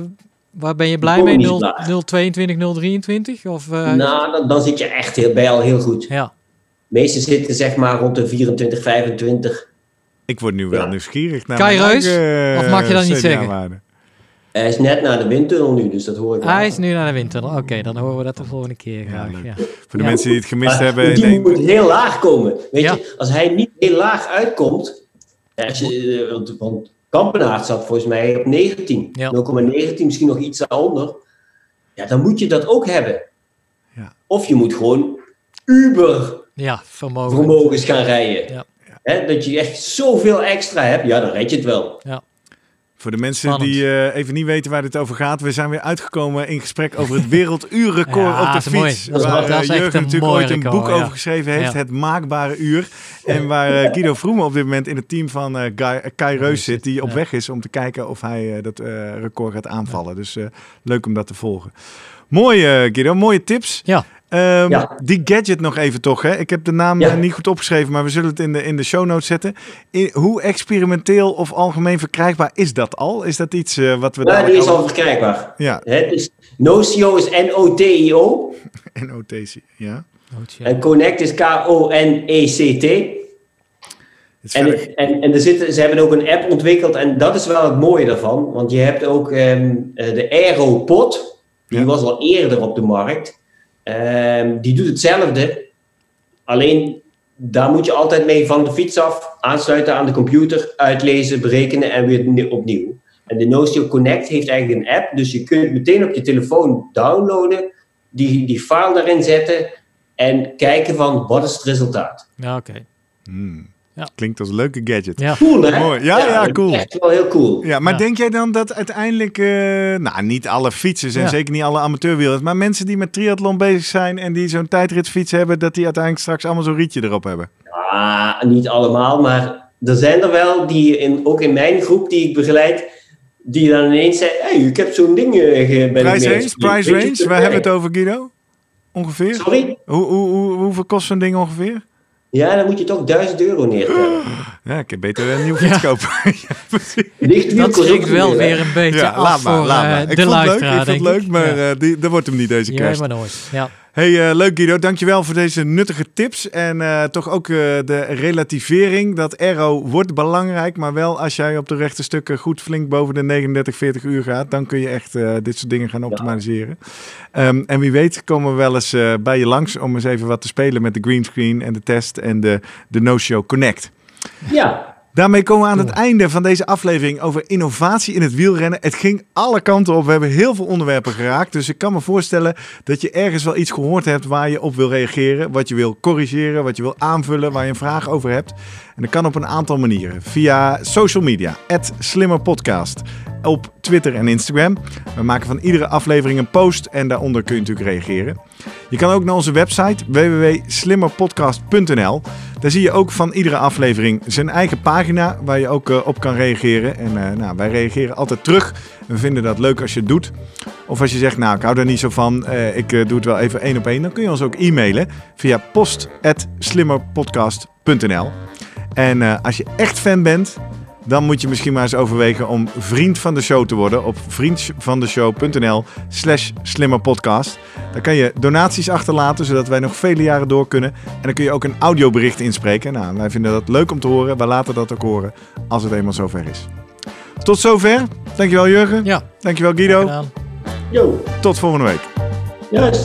waar ben je blij mee? niet 0, laag. 022, 023? Of, eh, Nou, dan, dan zit je echt heel, bij al heel goed. Ja, De meeste zitten zeg maar rond de 24, 25. Ik word nu wel Ja. nieuwsgierig naar Kai Reus? Of mag je dat niet zeggen? Hij is net naar de windtunnel nu, dus dat hoor ik hij is nu naar de winter. Oké, dan horen we dat de volgende keer graag. Ja, Voor de Ja. mensen die het gemist Maar hebben. die nee, moet heel laag komen. Weet Ja. je, als hij niet heel laag uitkomt, als je, eh, want, want Kampenaert zat volgens mij op 19, Ja. 0,19, misschien nog iets daaronder. Ja, dan moet je dat ook hebben. Ja. Of je moet gewoon uber ja vermogen. vermogens gaan rijden. Ja. Hè, dat je echt zoveel extra hebt, ja, dan red je het wel. Voor de mensen Spannend. die eh, even niet weten waar dit over gaat. We zijn weer uitgekomen in gesprek over het werelduurrecord Ja, op de mooi. fiets. Waar echt Jurgen natuurlijk ooit een boek ja. over geschreven heeft. Ja. Het maakbare uur. En waar eh, Guido Vroemen op dit moment in het team van Guy, Kai Reus zit. Die op weg is om te kijken of hij dat record gaat aanvallen. Dus leuk om dat te volgen. Mooi Guido, mooie tips. Ja. Ehm, Ja. Die gadget nog even toch. Hè? Ik heb de naam Ja. eh, niet goed opgeschreven, maar we zullen het in de, in de show notes zetten. In, hoe experimenteel of algemeen verkrijgbaar is dat al? Is dat iets eh, wat we Nou, die dadelijk is al verkrijgbaar. Ja, Hè, dus Nocio is N-O-T-I-O en OTC. Ja. Ja. en Connect is K-O-N-E-C-T. En, en, en er zitten, ze hebben ook een app ontwikkeld en dat is wel het mooie daarvan. Want je hebt ook ehm, eh, de AeroPod. Die Ja. was al eerder op de markt. Ehm, die doet hetzelfde. Alleen daar moet je altijd mee van de fiets af, aansluiten aan de computer, uitlezen, berekenen en weer ni- opnieuw. En de Nocio Connect heeft eigenlijk een app, dus je kunt meteen op je telefoon downloaden, die, die file daarin zetten en kijken van wat is het resultaat. Ja, oké. Hmm. Ja. Klinkt als een leuke gadget. Ja. Cool hè? Mooi. Ja, ja, cool. Echt wel heel cool. Ja, maar Ja. denk jij dan dat uiteindelijk, eh, nou niet alle fietsers en Ja. zeker niet alle amateurwielers, maar mensen die met triathlon bezig zijn en die zo'n tijdritfiets hebben, dat die uiteindelijk straks allemaal zo'n rietje erop hebben? Ah, niet allemaal, maar er zijn er wel die, in, ook in mijn groep die ik begeleid, die dan ineens zeggen, hey, ik heb zo'n ding ik Price range, gespeeld." price range, waar hebben we het over Guido? Ongeveer? Sorry? Hoe, hoe, hoe, hoeveel kost zo'n ding ongeveer? Ja, dan moet je toch 1000 euro neertellen. Ja, ik heb beter een nieuwe fiets kopen. ja, precies. Lichtwiel Dat schrikt wel weer een beetje Ja, af laat maar, voor laat eh, maar. Ik de vond het leuk, ik luisteraar, vond het leuk, maar Ja. eh, die, dat wordt hem niet deze Ja, kerst. maar nooit. Ja. Hey, eh, leuk Guido, dankjewel voor deze nuttige tips. En eh, toch ook eh, de relativering. Dat aero wordt belangrijk, maar wel als jij op de rechte stukken goed flink boven de 39, 40 uur gaat, dan kun je echt dit soort dingen gaan optimaliseren. Ehm, en wie weet komen we wel eens bij je langs om eens even wat te spelen met de greenscreen en de test en de, de No-Show Connect. Ja, Daarmee komen we aan het einde van deze aflevering over innovatie in het wielrennen. Het ging alle kanten op. We hebben heel veel onderwerpen geraakt. Dus ik kan me voorstellen dat je ergens wel iets gehoord hebt waar je op wil reageren. Wat je wil corrigeren, wat je wil aanvullen, waar je een vraag over hebt. En dat kan op een aantal manieren. Via social media, @slimmerpodcast. op Twitter en Instagram. We maken van iedere aflevering een post en daaronder kun je natuurlijk reageren. Je kan ook naar onze website www.slimmerpodcast.nl. Daar zie je ook van iedere aflevering zijn eigen pagina waar je ook eh, op kan reageren. En uh, nou, wij reageren altijd terug. We vinden dat leuk als je het doet. Of als je zegt, nou ik hou daar niet zo van, uh, ik doe het wel even één op één. Dan kun je ons ook e-mailen via post.slimmerpodcast.nl. En als je echt fan bent, dan moet je misschien maar eens overwegen om vriend van de show te worden op vriendvandeshow.nl slash slimmerpodcast. Daar kan je donaties achterlaten, zodat wij nog vele jaren door kunnen. En dan kun je ook een audiobericht inspreken. Nou, wij vinden dat leuk om te horen. Wij laten dat ook horen als het eenmaal zover is. Tot zover. Dankjewel Jurgen. Ja. Dankjewel Guido. Yo. Tot volgende week. Yes.